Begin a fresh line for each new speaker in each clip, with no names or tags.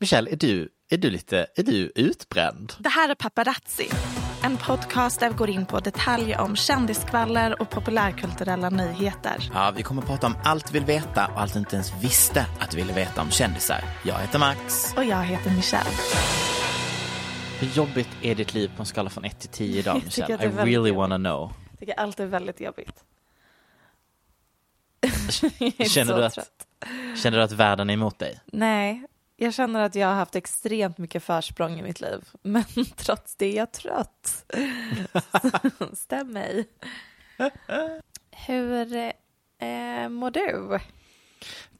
Michelle, är du, är du lite är du utbränd?
Det här är Paparazzi, en podcast där vi går in på detaljer om kändiskvaller och populärkulturella nyheter.
Ja, vi kommer att prata om allt du vill veta och allt du inte ens visste att du ville veta om kändisar. Jag heter Max.
Och jag heter Michelle.
Hur jobbigt är ditt liv på en skala från 1 till 10 idag, Michelle?
att det är
I
väldigt
really
jobbigt.
wanna know.
Jag tycker allt är väldigt jobbigt.
Känner du, att, känner du att världen är emot dig?
Nej, jag känner att jag har haft extremt mycket försprång i mitt liv. Men trots det är jag trött. Stäm mig. Hur eh, mår du?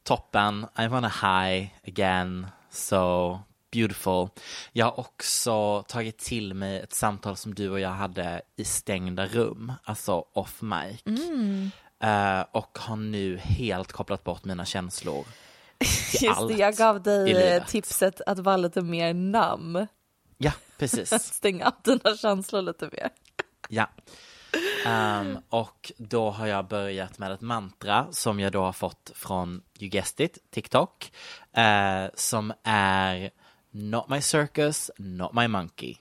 Toppen, I wanna high again, so beautiful. Jag har också tagit till mig ett samtal som du och jag hade i stängda rum, alltså off mic. Eh, och har nu helt kopplat bort mina känslor.
Just
allt
det, jag gav dig
livet.
tipset att vara lite mer nam.
Ja, precis.
Stänga av dina känslor lite mer.
Ja. Ehm, och då har jag börjat med ett mantra som jag då har fått från You Guessed It, TikTok. eh, som är Not my circus, not my monkey.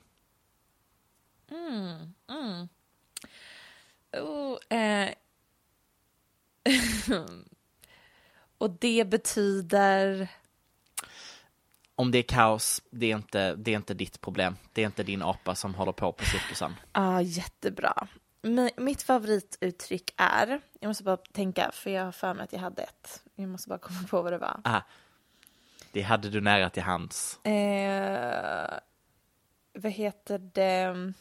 Oh, eh. Och det betyder...
Om det är kaos, det är, inte, det är inte ditt problem. Det är inte din apa som håller på på cirkusen.
Ja, jättebra. Mi- Mitt favorituttryck är... Jag måste bara tänka, för jag har för mig att jag hade ett. Jag måste bara komma på vad det var.
Ah, det hade du nära till hands.
Eh, vad heter det?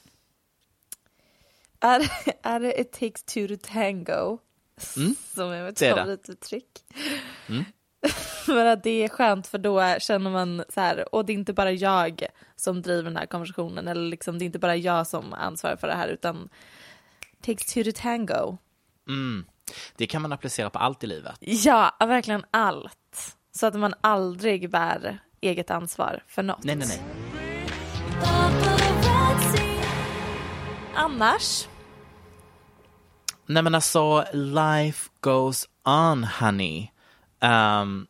Är, är det It takes two to tango? Som är mitt
det är det.
favorituttryck. Men att det är skönt för då känner man så här, och det är inte bara jag som driver den här konversationen eller liksom det är inte bara jag som ansvarar för det här utan takes two to tango.
Mm. Det kan man applicera på allt i livet.
Ja, verkligen allt. Så att man aldrig bär eget ansvar för något.
Nej, nej, nej.
Annars?
Nej men alltså, life goes on honey. Um,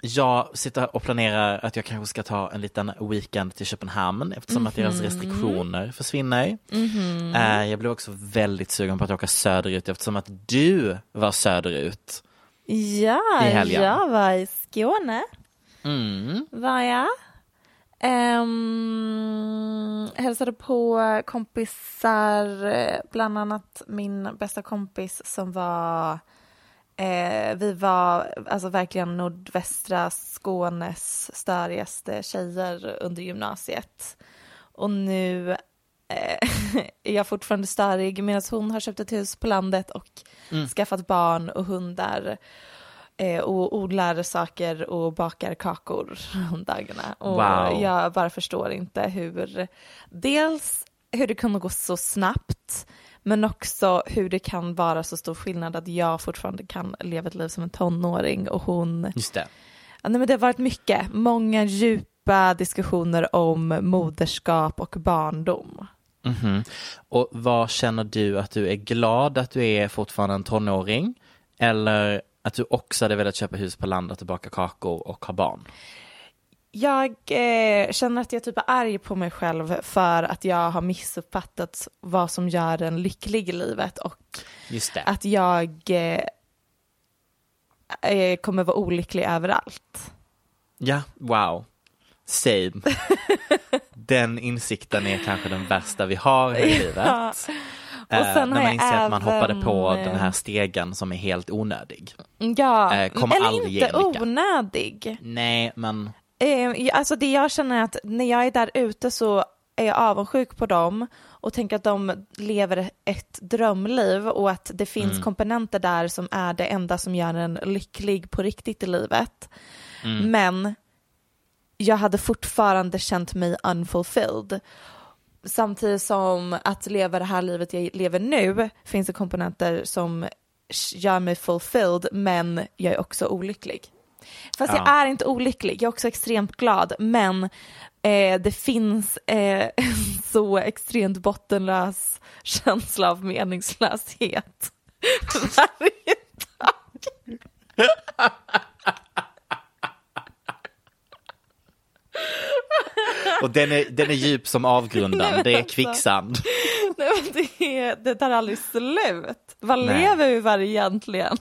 jag sitter och planerar att jag kanske ska ta en liten weekend till Köpenhamn eftersom att deras restriktioner försvinner. Eh, jag blev också väldigt sugen på att åka söderut eftersom att du var söderut.
Ja,
I helgen.
jag var i Skåne.
Mm.
Var jag. Um, hälsade på kompisar, eh, bland annat min bästa kompis som var Eh, vi var alltså verkligen nordvästra Skånes störigaste tjejer under gymnasiet. Och nu eh, är jag fortfarande störig medan hon har köpt ett hus på landet och skaffat barn och hundar. Eh, och odlar saker och bakar kakor om dagarna. Och
Wow.
jag bara förstår inte hur, dels hur det kunde gå så snabbt, men också hur det kan vara så stor skillnad att jag fortfarande kan leva ett liv som en tonåring och hon
Just det.
Ja, nej, men det har varit mycket, många djupa diskussioner om moderskap och barndom.
Mhm. Och vad känner du att du är glad att du är fortfarande en tonåring? Eller att du också hade velat köpa hus på landet och baka kakor och ha barn?
Jag eh, känner att jag typ är arg på mig själv för att jag har missuppfattat vad som gör en lycklig i livet och att jag eh, eh, kommer vara olycklig överallt.
Ja, wow. Same. Den insikten är kanske den värsta vi har i livet.
Ja.
Eh,
Och sen
när man inser att man hoppade på
även,
den här stegen som är helt onödig.
Ja,
Eh, kommer
eller inte onödig.
Nej, men
Eh, alltså det jag känner är att när jag är där ute så är jag avundsjuk på dem och tänker att de lever ett drömliv och att det finns
Mm.
komponenter där som är det enda som gör en lycklig på riktigt i livet.
Mm.
Men jag hade fortfarande känt mig unfulfilled. Samtidigt som att leva det här livet jag lever nu finns det komponenter som gör mig fulfilled men jag är också olycklig. Fast jag
Ja.
är inte olycklig, jag är också extremt glad men eh, det finns eh, så extremt bottenlös känsla av meningslöshet varje dag.
och den är, den är djup som avgrunden,
Nej,
det är
alltså.
kvicksand.
Nej, men det, är, det tar aldrig slut. Vad
Nej.
lever vi för egentligen?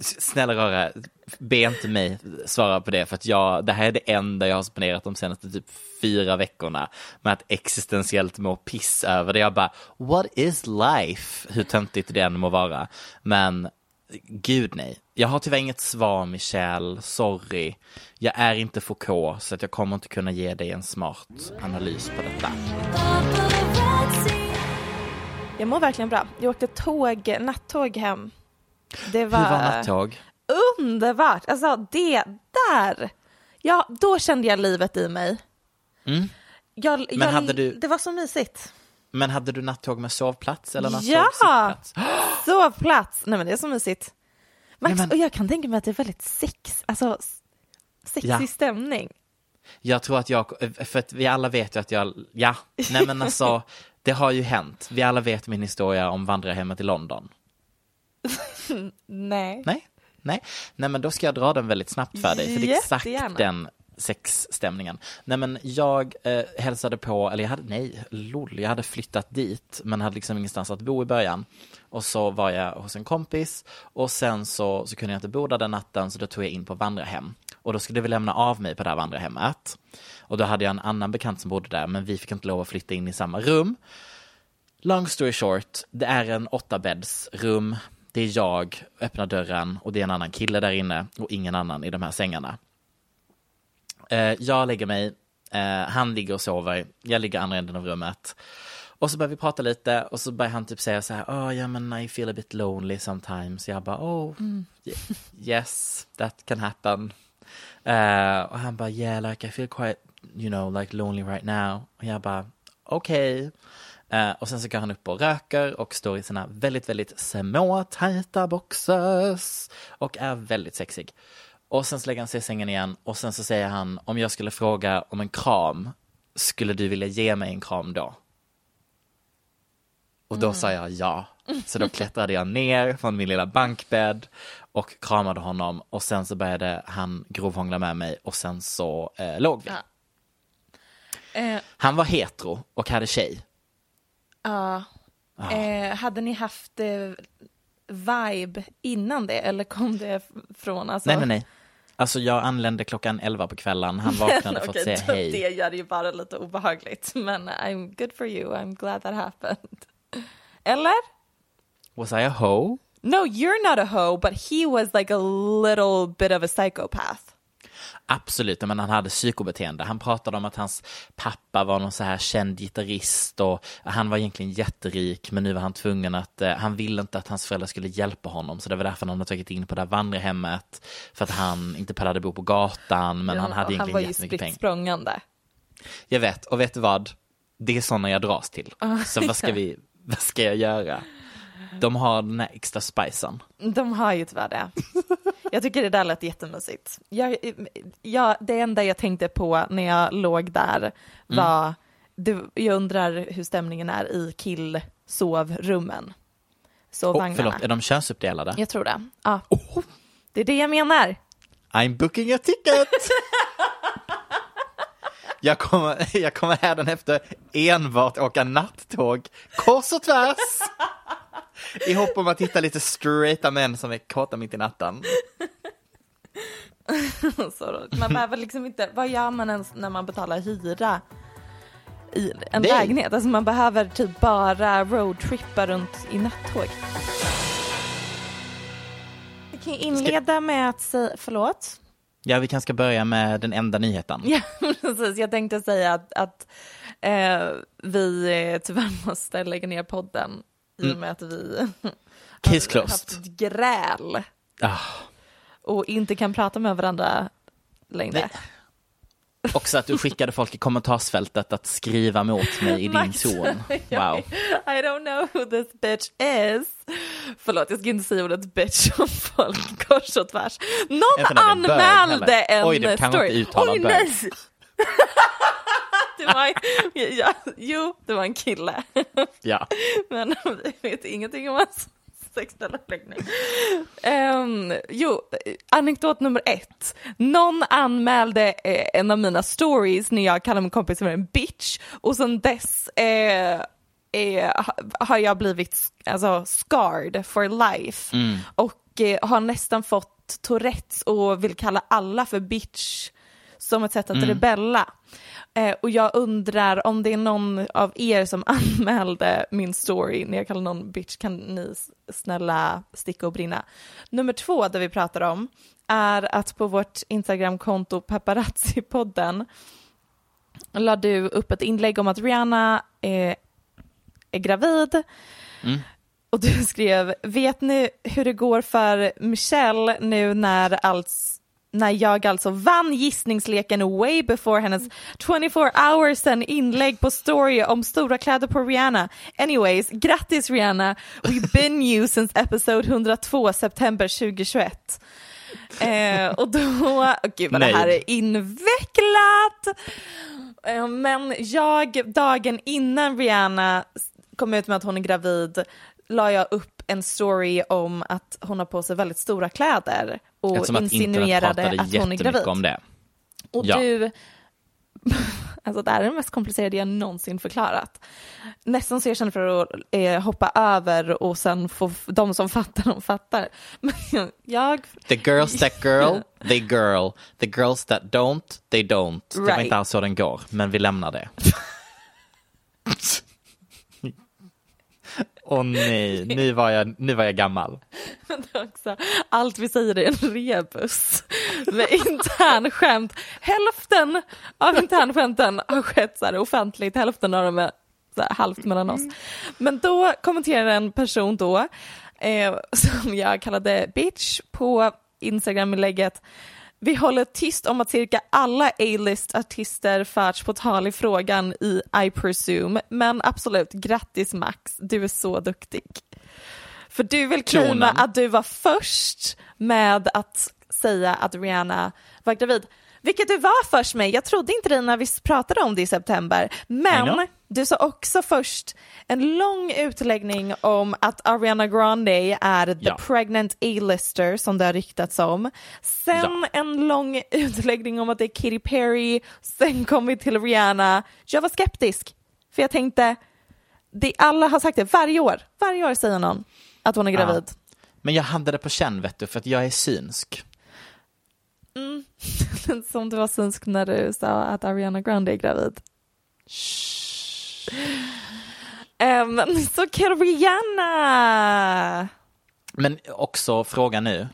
Snälla rara, be inte mig svara på det för att jag, det här är det enda jag har spenderat de senaste typ fyra veckorna med att existentiellt må piss över det. Jag bara, what is life? Hur töntigt det än må vara. Men gud nej, jag har tyvärr inget svar Michelle, sorry. Jag är inte Foucault så att jag kommer inte kunna ge dig en smart analys på detta.
Jag mår verkligen bra. Jag åkte tåg, nattåg hem. Det var,
Hur var nattåg?
underbart. Alltså det där, ja då kände jag livet i mig.
Mm.
Jag,
Men
jag,
hade du-
Det var så mysigt.
Men hade du nattåg med sovplats eller nattåg
Ja!
sittplats?
Sovplats. Nej men det är så mysigt. Max,
men-
och jag kan tänka mig att det är väldigt sex, alltså sexig
Ja.
stämning.
Jag tror att jag, för att vi alla vet ju att jag, ja, nej men alltså, det har ju hänt. Vi alla vet min historia om vandrarhemmet i London.
Nej.
Nej, nej, nej men då ska jag dra den väldigt snabbt för dig, för det är exakt den sexstämningen. Nej men jag eh, hälsade på, eller jag hade, nej, lol, jag hade flyttat dit, men hade liksom ingenstans att bo i början. Och så var jag hos en kompis och sen så, så kunde jag inte bo där den natten, så då tog jag in på vandrarhem. Och då skulle vi lämna av mig på det här vandrarhemmet. Och då hade jag en annan bekant som bodde där, men vi fick inte lov att flytta in i samma rum. Long story short, det är en åttabäddsrum. Det är jag, öppnar dörren och det är en annan kille där inne och ingen annan i de här sängarna. Eh, jag lägger mig, eh, han ligger och sover, jag ligger andra änden av rummet. Och så börjar vi prata lite och så börjar han typ säga så här, oh ja men I feel a bit lonely sometimes. Jag bara, oh ye- yes, that can happen. Eh, och han bara, yeah like I feel quite, you know, like lonely right now. Och jag bara, okej. Eh, och sen så går han upp och röker och står i sina väldigt, väldigt små tajta boxers och är väldigt sexig. Och sen så lägger han sig i sängen igen och sen så säger han, om jag skulle fråga om en kram, skulle du vilja ge mig en kram då? Och då sa jag ja. Så då klättrade jag ner från min lilla bankbädd och kramade honom och sen så började han grovhångla med mig och sen så eh, låg vi.
Ja. Eh,
Han var hetero och hade tjej.
ja. Eh, hade ni haft eh, vibe innan det eller kom det från alltså?
Nej, nej, nej. Alltså jag anlände klockan 11 på kvällen. Han vaknade för att säga hej.
Det gör det ju bara lite obehagligt men I'm good for you, I'm glad that happened. Eller?
Was I a hoe?
No, you're not a hoe, but he was like a little bit of a psychopath.
Absolut, men han hade psykobeteende. Han pratade om att hans pappa var någon så här känd gitarrist och han var egentligen jätterik men nu var han tvungen att, eh, han ville inte att hans föräldrar skulle hjälpa honom så det var därför han hade tagit in på det här vandrarhemmet för att han inte pallade bo på gatan men han
Ja,
hade
och
egentligen
var ju
jättemycket pengar.
spritt språngande.
Jag vet, och vet du vad? Det är sådana jag dras till. Så vad ska vi, vad ska jag göra? De har den här extra spicen.
De har ju tyvärr det. Jag tycker det där lät jättemysigt. Jag, jag, det enda jag tänkte på när jag låg där var, du, jag undrar hur stämningen är i killsovrummen.
Oh,
Sovvagnarna.
förlåt, är de könsuppdelade?
Jag tror det. Ja. Det är det jag menar.
I'm booking a ticket! jag, kommer, jag kommer hädanefter enbart åka nattåg kors och tvärs. I hopp om att hitta lite straighta män som är kåta mitt i natten.
Man behöver liksom inte, vad gör man ens när man betalar hyra i en
Nej.
lägenhet? Alltså man behöver typ bara roadtrippa runt i nattåg. Vi kan inleda med att säga, förlåt?
Ja, vi kanske ska börja med den enda nyheten.
Ja, precis. Jag tänkte säga att, att eh, vi tyvärr måste lägga ner podden i och med att vi
Case
har haft ett gräl
Ah,
och inte kan prata med varandra längre.
Nej. också att du skickade folk i kommentarsfältet att skriva mot mig i din zon. Wow.
I don't know who this bitch is. Förlåt, jag ska inte säga ordet bitch om folk kors och tvärs. Någon
bög
anmälde en
Oj, det kan
story.
inte uttala
Oj, nej. det var, ja, jo, det var en kille.
Ja.
Men vi vet ingenting om hans sexuella läggning. Um, jo, anekdot nummer ett. Någon anmälde eh, en av mina stories när jag kallade min kompis för en bitch och sen dess eh, eh, ha- har jag blivit alltså, scarred for life och eh, har nästan fått Tourettes och vill kalla alla för bitch som ett sätt att rebella. Eh, och jag undrar om det är någon av er som anmälde min story när jag kallar någon bitch, kan ni snälla sticka och brinna? Nummer två, där vi pratar om, är att på vårt Instagramkonto Paparazzi-podden la du upp ett inlägg om att Rihanna är, är gravid. Och du skrev, vet ni hur det går för Michelle nu när alls när jag alltså vann gissningsleken way before hennes 24 hours sen inlägg på story om stora kläder på Rihanna. Anyways, grattis Rihanna, we've been you since episode 102 september 2021. Eh, och då, oh, gud vad det här är invecklat. Eh, men jag, dagen innan Rihanna kom ut med att hon är gravid, la jag upp en story om att hon har på sig väldigt stora kläder och
Eftersom att
insinuerade
pratade
att hon är gravid.
om det.
Och
Ja.
du, alltså det här är det mest komplicerade jag någonsin förklarat. Nästan så jag känner för att eh, hoppa över och sen få de som fattar, de fattar. Men jag,
The girls that girl, they girl. The girls that don't, they don't. Det var
Right.
inte alls så den går, men vi lämnar det. Åh nej, nu var, jag, nu var jag gammal.
också, allt vi säger är en rebus med internskämt. Hälften av internskämten har skett så här offentligt, hälften av dem är så här halvt mellan oss. Men då kommenterar en person då, eh, som jag kallade bitch på Instagram-inlägget, vi håller tyst om att cirka alla A-list artister förts på tal i frågan i I presume, men absolut, grattis Max, du är så duktig. För du vill claima att du var först med att säga att Rihanna var gravid. Vilket du var först med. Jag trodde inte det när vi pratade om det i september. Men du sa också först en lång utläggning om att Ariana Grande är the
Ja.
pregnant A-lister som det har ryktats om. Sen en lång utläggning om att det är Katy Perry. Sen kom vi till Rihanna. Jag var skeptisk. För jag tänkte, det, alla har sagt det varje år. Varje år säger någon att hon är gravid.
Men jag hade det på känn vet du, för att jag är synsk.
Som du var synsk när du sa att Ariana Grande är gravid. Um, så Rihanna!
Men också fråga nu,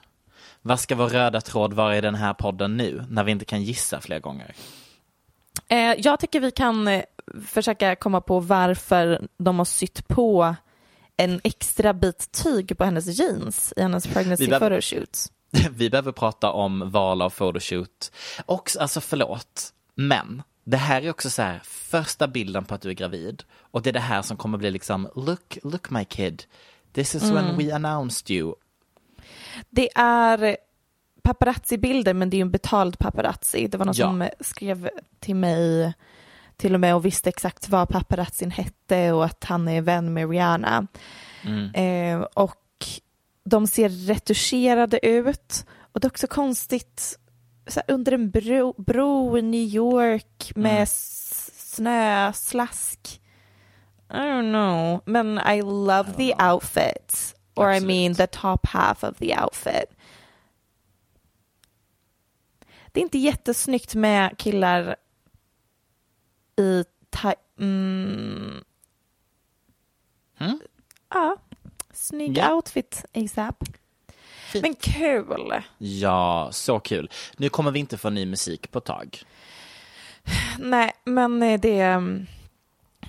vad ska vår röda tråd vara i den här podden nu, när vi inte kan gissa fler gånger?
Eh, jag tycker vi kan eh, försöka komma på varför de har sytt på en extra bit tyg på hennes jeans i hennes pregnancy
Vi behöver-
photoshoots.
Vi behöver prata om val av photoshoot. Och alltså förlåt, men det här är också så här första bilden på att du är gravid. Och det är det här som kommer bli liksom, look, look my kid. This is when we announced you.
Det är paparazzi-bilder men det är ju en betald paparazzi. Det var någon
Ja.
som skrev till mig till och med och visste exakt vad paparazzin hette och att han är vän med Rihanna.
Mm.
Eh, och de ser retuscherade ut och det är också konstigt under en bro, bro i New York med
Mm.
snö, slask. I don't know, men I love the outfit. Or I
Absolut.
mean the top half of the outfit. Det är inte jättesnyggt med killar i ta- mm.
Mm.
Ja, snygg
Ja.
outfit ASAP.
Fint.
Men kul.
Ja, så kul. Nu kommer vi inte få ny musik på ett tag.
Nej, men eh, det, mm,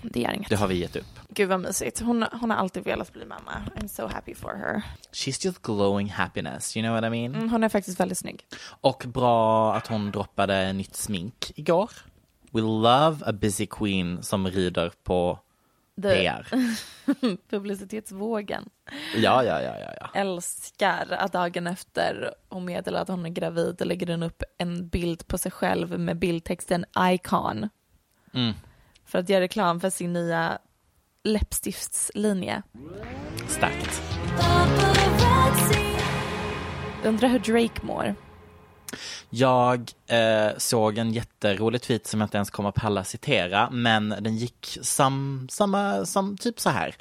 det är inget.
Det har vi gett upp.
Gud vad mysigt. Hon, hon har alltid velat bli mamma. I'm so happy for her.
She's just glowing happiness, you know what I mean?
Mm, hon är faktiskt väldigt snygg.
Och bra att hon droppade nytt smink igår. We love a busy queen som rider på PR.
Publicitetsvågen.
Ja, ja, ja, ja, ja.
Älskar att dagen efter hon meddelar att hon är gravid lägger hon upp en bild på sig själv med bildtexten Icon.
Mm.
För att göra reklam för sin nya läppstiftslinje.
Starkt.
Undrar hur Drake mår.
Jag eh, såg en jätterolig tweet som jag inte ens kommer palla citera, men den gick sam, samma, som typ så här.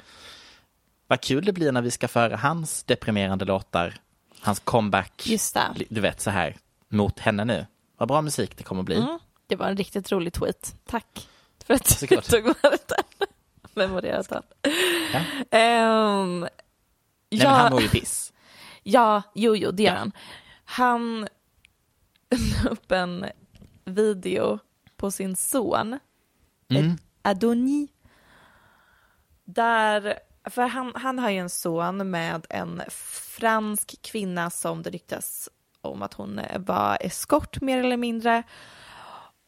Vad kul det blir när vi ska föra hans deprimerande låtar, hans comeback, du vet så här, mot henne nu. Vad bra musik det kommer bli.
Mm. Det var en riktigt rolig tweet. Tack för att du tog med den. Memorerat den.
Ja.
Ehm,
Nej,
ja,
men han mår ju piss.
ja, jo, jo, det gör han. Han la upp en video på sin son,
Mm.
Adoni. Där, för han, han har ju en son med en fransk kvinna som det ryktas om att hon var eskort mer eller mindre.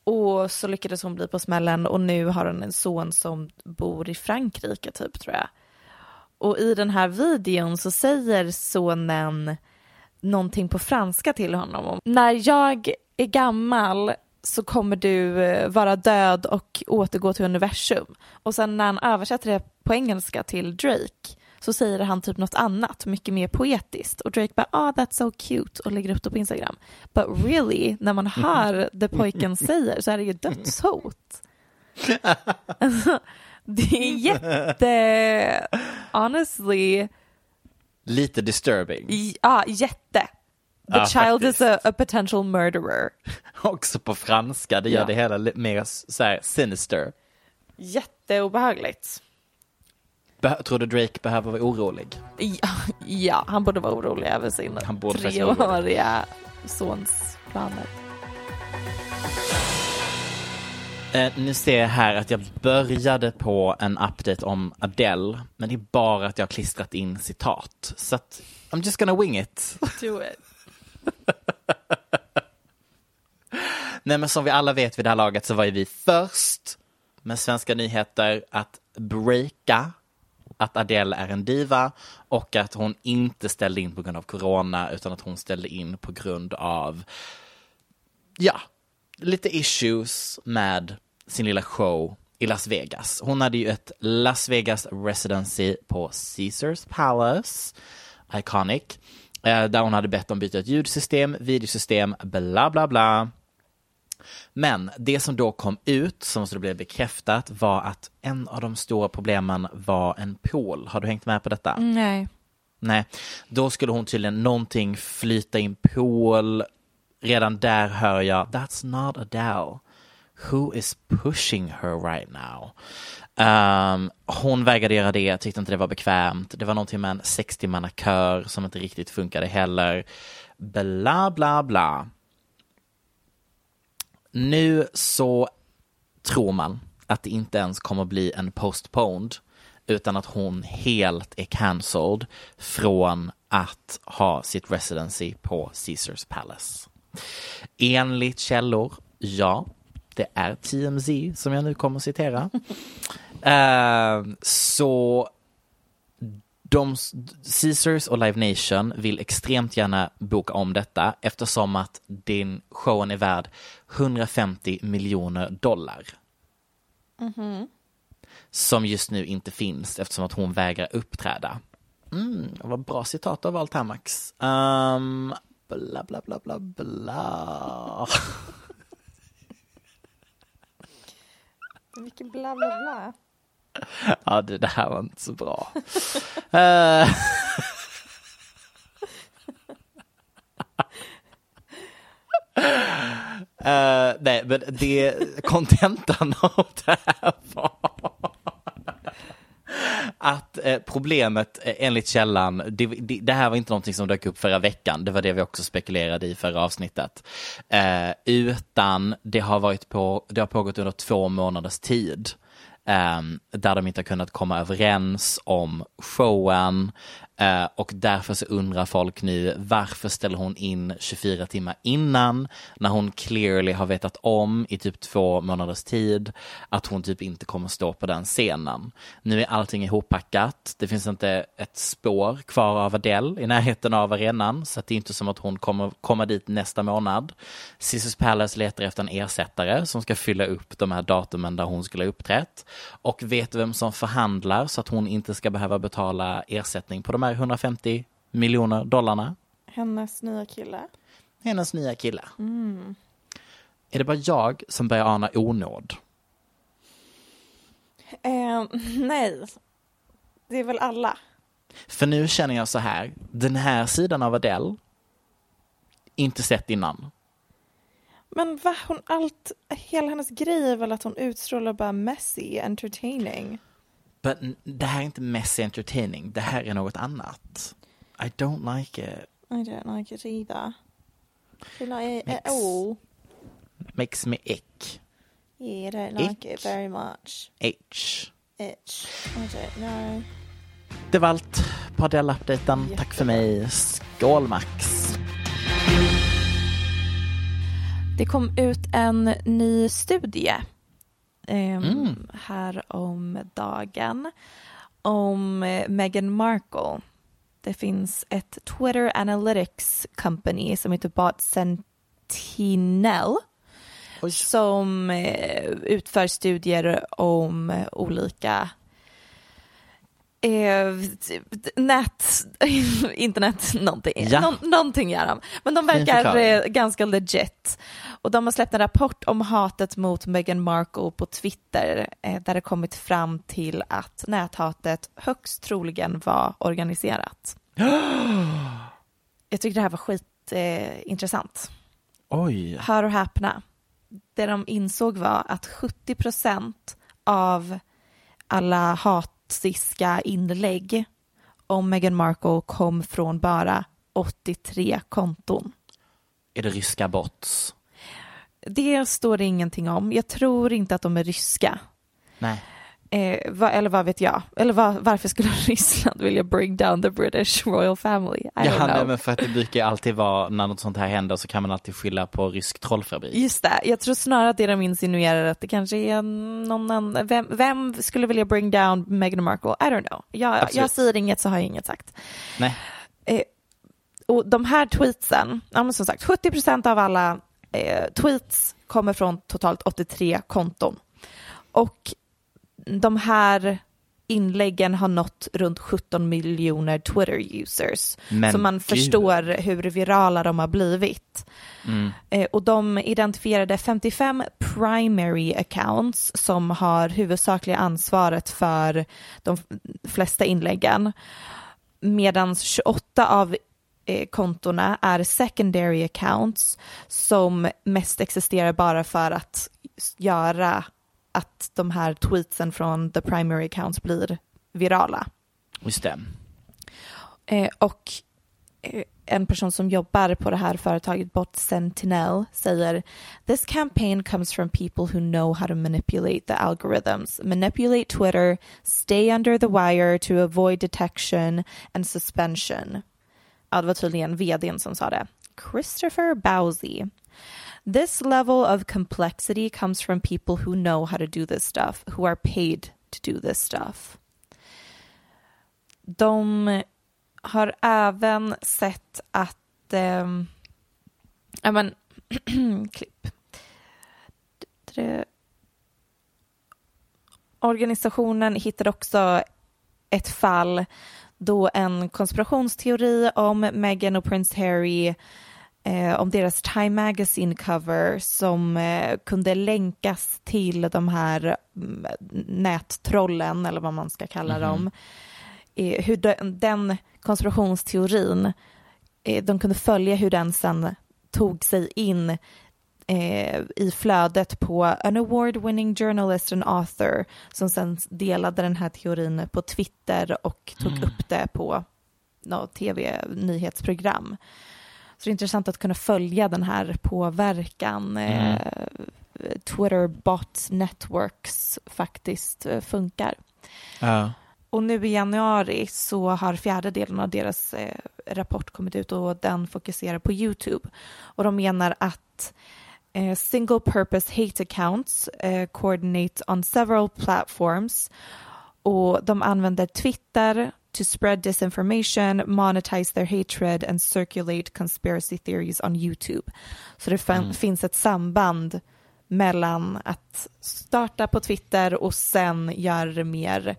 Och så lyckades hon bli på smällen och nu har hon en son som bor i Frankrike typ tror jag. Och i den här videon så säger sonen någonting på franska till honom. om, När jag är gammal så kommer du eh, vara död och återgå till universum. Och sen när han översätter det på engelska till Drake så säger han typ något annat, mycket mer poetiskt. Och Drake bara, ah that's so cute och lägger upp det på Instagram. But really, när man hör det pojken säger så är det ju dödshot. Alltså, det är jätte, honestly,
Lite disturbing.
i- ja jätte. The
Ja,
child is
faktiskt.
a, a potential murderer.
Också på franska, det gör
Ja.
det hela mer så här sinister.
Jätteobehagligt.
Be- tror du Drake behöver vara orolig?
Ja, ja, han borde vara orolig över sin treåriga sons planer.
Eh, nu ser jag här att jag började på en update om Adele, men det är bara att jag har klistrat in citat. Så att I'm just gonna wing it.
Do it.
Nej men som vi alla vet vid det här laget så var ju vi först med svenska nyheter att breaka att Adele är en diva och att hon inte ställde in på grund av corona utan att hon ställde in på grund av ja, lite issues med sin lilla show i Las Vegas. Hon hade ju ett Las Vegas residency på Caesars Palace, iconic, eh, där hon hade bett om byta ett ljudsystem, videosystem, bla bla bla. Men det som då kom ut, som så blev bekräftat, var att en av de stora problemen var en pool. Har du hängt med på detta?
Nej.
Nej, då skulle hon tydligen någonting flyta in pool. Redan där hör jag, that's not Adele. Who is pushing her right now? Um, hon vägrade göra det, tyckte inte det var bekvämt. Det var någonting med en 60-mannakör som inte riktigt funkade heller. Bla, bla, bla. Nu så tror man att det inte ens kommer bli en postponed utan att hon helt är cancelled från att ha sitt residency på Caesars Palace. Enligt källor, ja, det är TMZ som jag nu kommer att citera. Eh, så de, Caesars och Live Nation vill extremt gärna boka om detta eftersom att din showen är värd 150 miljoner dollar. Som just nu inte finns eftersom att hon vägrar uppträda. Mm, vad bra citat av allt här Max. Um, bla bla bla bla bla.
Vilken bla bla bla.
Ja, det, det här var inte så bra. Eh, nej, men det kontentan av det här var att eh, problemet eh, enligt källan, det, det, det här var inte någonting som dök upp förra veckan, det var det vi också spekulerade i förra avsnittet, eh, utan det har varit på, det har pågått under två månaders tid. Ehm, där de inte har kunnat komma överens om showen Eh, och därför så undrar folk nu varför ställer hon in 24 timmar innan när hon clearly har vetat om i typ två månaders tid att hon typ inte kommer stå på den scenen. Nu är allting ihoppackat, det finns inte ett spår kvar av Adele i närheten av arenan så att det är inte som att hon kommer komma dit nästa månad. Caesars Palace letar efter en ersättare som ska fylla upp de här datumen där hon skulle ha uppträtt och vet vem som förhandlar så att hon inte ska behöva betala ersättning på de här 150 miljoner dollarna.
Hennes nya kille.
Hennes nya kille. Är det bara jag som börjar ana onåd?
Eh, nej, det är väl alla.
För nu känner jag så här, den här sidan av Adele, inte sett innan.
Men va, hon allt, hela hennes grej är väl att hon utstrålar bara messy, entertaining.
But det här är inte messy entertaining, det här är något annat. I don't like it.
I don't like it either. I like it at all.
Makes me ick.
Yeah, I don't like
Ick.
it very much.
H.
Itch. I don't know.
Det var allt på Adele-updaten. Tack för mig. Skål Max.
Det kom ut en ny studie ehm,
Mm.
här om dagen om eh, Meghan Markle. Det finns ett Twitter Analytics Company som heter Bot Sentinel
Oj.
som eh, utför studier om eh, olika eh, nät, internet, någonting.
Ja.
Nå- någonting gör de. Men de verkar eh, ganska legit. Och de har släppt en rapport om hatet mot Meghan Markle på Twitter eh, där det kommit fram till att näthatet högst troligen var organiserat. Jag tycker det här var skitintressant. Eh.
Oj.
Hör och häpna. Det de insåg var att 70 procent av alla hatiska inlägg om Meghan Markle kom från bara 83 konton.
Är det ryska bots?
Det står det ingenting om. Jag tror inte att de är ryska.
Nej.
Eh, vad, eller vad vet jag? Eller vad, varför skulle Ryssland vilja bring down the British royal family? I
Ja, nej,
know.
men för att det brukar alltid vara, när något sånt här händer så kan man alltid skylla på rysk trollfabrik.
Just det, jag tror snarare att det de insinuerar att det kanske är någon annan, vem, vem skulle vilja bring down Meghan Markle? I don't know. Jag, jag säger inget så har jag inget sagt.
Nej.
Eh, och de här tweetsen, ja, men som sagt 70 procent av alla eh, tweets kommer från totalt 83 konton. Och de här inläggen har nått runt 17 miljoner Twitter-users. Så man
gud.
förstår hur virala de har blivit.
Mm.
Eh, och de identifierade 55 primary accounts som har huvudsakliga ansvaret för de flesta inläggen. Medan 28 av eh, kontona är secondary accounts som mest existerar bara för att göra att de här tweetsen från the primary accounts blir virala.
Just det.
Eh, och eh, en person som jobbar på det här företaget, Bot Sentinel, säger This campaign comes from people who know how to manipulate the algorithms, manipulate Twitter, stay under the wire to avoid detection and suspension. Ja, det var tydligen vdn som sa det. Christopher Bowsey. This level of complexity comes from people who know how to do this stuff, who are paid to do this stuff. de har även sett att, eh, ja men, klipp. Organisationen hittade också ett fall då en konspirationsteori om Meghan och Prince Harry eh, om deras Time Magazine cover som eh, kunde länkas till de här mm, nättrollen eller vad man ska kalla dem. Eh, hur de, den konspirationsteorin, eh, de kunde följa hur den sen tog sig in eh, i flödet på an award-winning journalist and author som sen delade den här teorin på Twitter och tog upp det på något tv-nyhetsprogram. Så det är intressant att kunna följa den här påverkan eh, Twitter bot networks faktiskt eh, funkar.
Ja.
Och nu i januari så har fjärde delen av deras eh, rapport kommit ut och den fokuserar på YouTube. Och de menar att single purpose hate accounts coordinate on several platforms och de använder Twitter to spread disinformation, monetize their hatred and circulate conspiracy theories on YouTube. Så det fin- finns ett samband mellan att starta på Twitter och sen göra det mer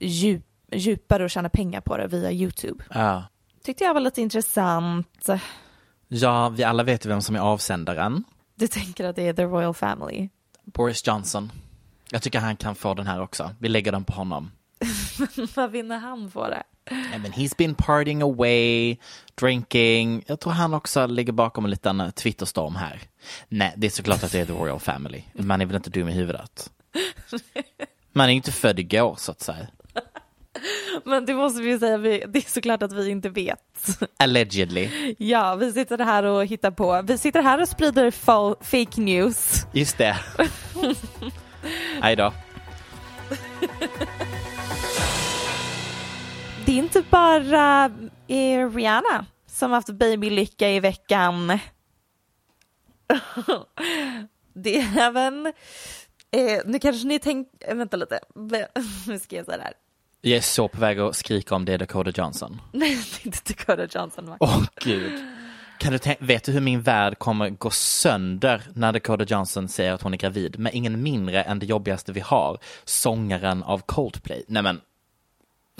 djup, djupare och tjäna pengar på det via YouTube.
Ja.
Tyckte jag var lite intressant.
ja, vi alla vet vem som är avsändaren.
Du tänker att det är the royal family?
Boris Johnson. Jag tycker han kan få den här också. Vi lägger den på honom.
Vad vinner han på det?
I mean, he's been partying away, drinking. Jag tror han också ligger bakom en liten eh, Twitterstorm här. Nej, det är såklart att det är the royal family. Man är väl inte dum i huvudet. Man är inte född igår så att säga.
Men det måste vi ju säga, det är såklart att vi inte vet.
Allegedly.
Ja, vi sitter här och hittar på. Vi sitter här och sprider fa- fake news.
Just det. Aj då.
Är inte bara eh, Rihanna som haft babylycka i veckan. det är även, eh, nu kanske ni tänker, vänta lite, nu ska jag säga det här.
Jag är så på väg att skrika om det Dakota Johnson.
Nej, det är inte Dakota Johnson.
Åh gud. Kan du tänka, vet du hur min värld kommer gå sönder när Dakota Johnson säger att hon är gravid med ingen mindre än det jobbigaste vi har, sångaren av Coldplay. Nej men,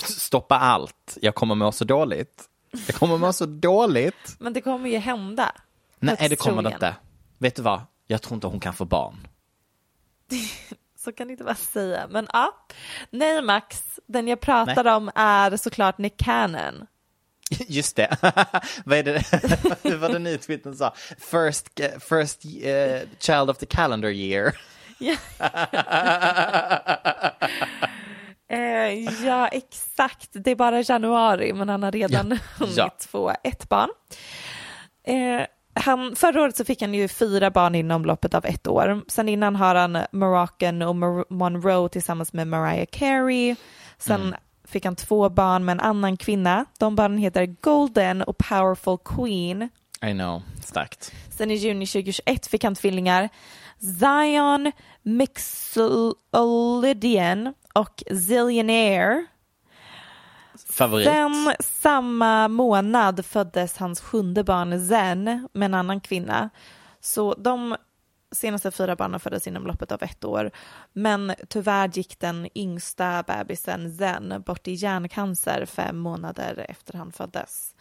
stoppa allt. Jag kommer må så dåligt. Jag kommer må så dåligt.
Men det kommer ju hända.
Nej, det kommer det inte. Vet du vad? Jag tror inte hon kan få barn.
Så kan ni inte bara säga. Men ja, nej Max, den jag pratar om är såklart Nick Cannon.
Just det. Vad är det? Vad var det nu tweeten sa? First, first eh, child of the calendar year.
Eh, ja, exakt. Det är bara januari, men han har redan
Ja.
hunnit
Ja.
få ett barn. Eh, han, förra året så fick han ju fyra barn inom loppet av ett år. Sen innan har han Moroccan och Mar- Monroe tillsammans med Mariah Carey. Sen
Mm.
fick han två barn med en annan kvinna. De barnen heter Golden och Powerful Queen.
I know, starkt.
Sen i juni 2021 fick han tvillingar Zion Mixolydian och Zillionaire.
Favorit.
Sen samma månad föddes hans sjunde barn Zen med en annan kvinna. Så de senaste fyra barnen föddes inom loppet av ett år. Men tyvärr gick den yngsta bebisen Zen bort i hjärncancer fem månader efter han föddes.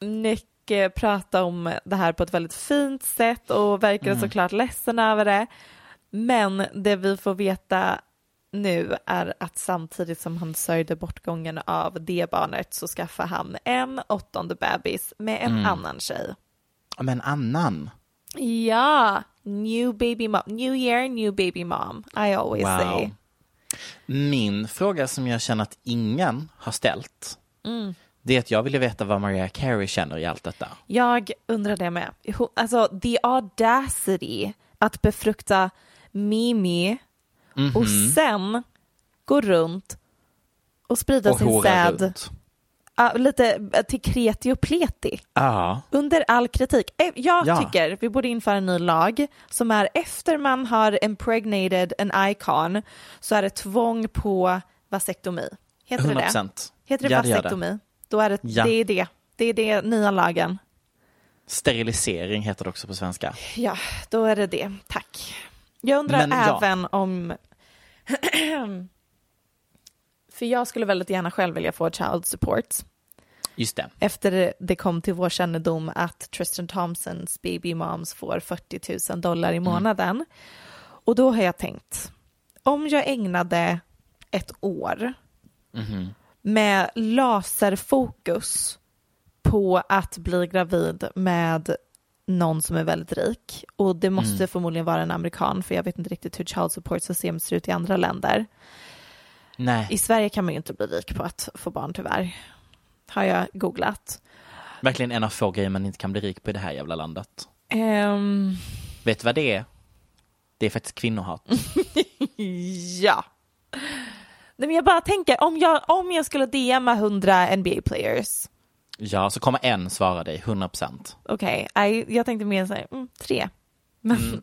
Nick eh, pratade om det här på ett väldigt fint sätt och verkade såklart ledsen över det. Men det vi får veta nu är att samtidigt som han sörjde bortgången av det barnet så skaffade han en åttonde bebis med en annan tjej.
Men annan.
Ja, new baby mom, new year, new baby mom, I always say.
Min fråga som jag känner att ingen har ställt,
Mm.
det är att jag ville veta vad Mariah Carey känner i allt detta.
Jag undrar det med. Alltså, the audacity att befrukta Mimi och
Mhm.
sen gå runt och sprida
Och
sin säd
runt.
ja, lite eh, till kreti och pleti.
Ja,
Under all kritik. Eh, Jag
Ja.
tycker vi borde införa en ny lag som är efter man har impregnated en icon så är det tvång på vasektomi. Heter
100
det det? Heter det
Ja, gör det.
Då är det,
Ja.
det är det. Det är det nya lagen.
Sterilisering heter det också på svenska.
Ja, då är det det. Tack. Jag undrar
Men ja.
även om... För jag skulle väldigt gärna själv vilja få child support.
Just det.
Efter det kom till vår kännedom att Tristan Thompsons baby moms får 40 000 dollar i månaden. Och då har jag tänkt, om jag ägnade ett år med laserfokus på att bli gravid med någon som är väldigt rik och det måste förmodligen vara en amerikan för jag vet inte riktigt hur child support system ser ut i andra länder.
Nej,
I Sverige kan man ju inte bli rik på att få barn tyvärr. Har jag googlat.
verkligen en av få grejer man inte kan bli rik på i det här jävla landet.
Ehm,
Vet du vad det är? Det är faktiskt kvinnohat.
ja. Nej, men jag bara tänker, om jag, om jag skulle DMa 100 NBA-players,
Ja, så kommer en svara dig, 100 procent.
okej, okay, jag tänkte mer så här, mm, tre. Men,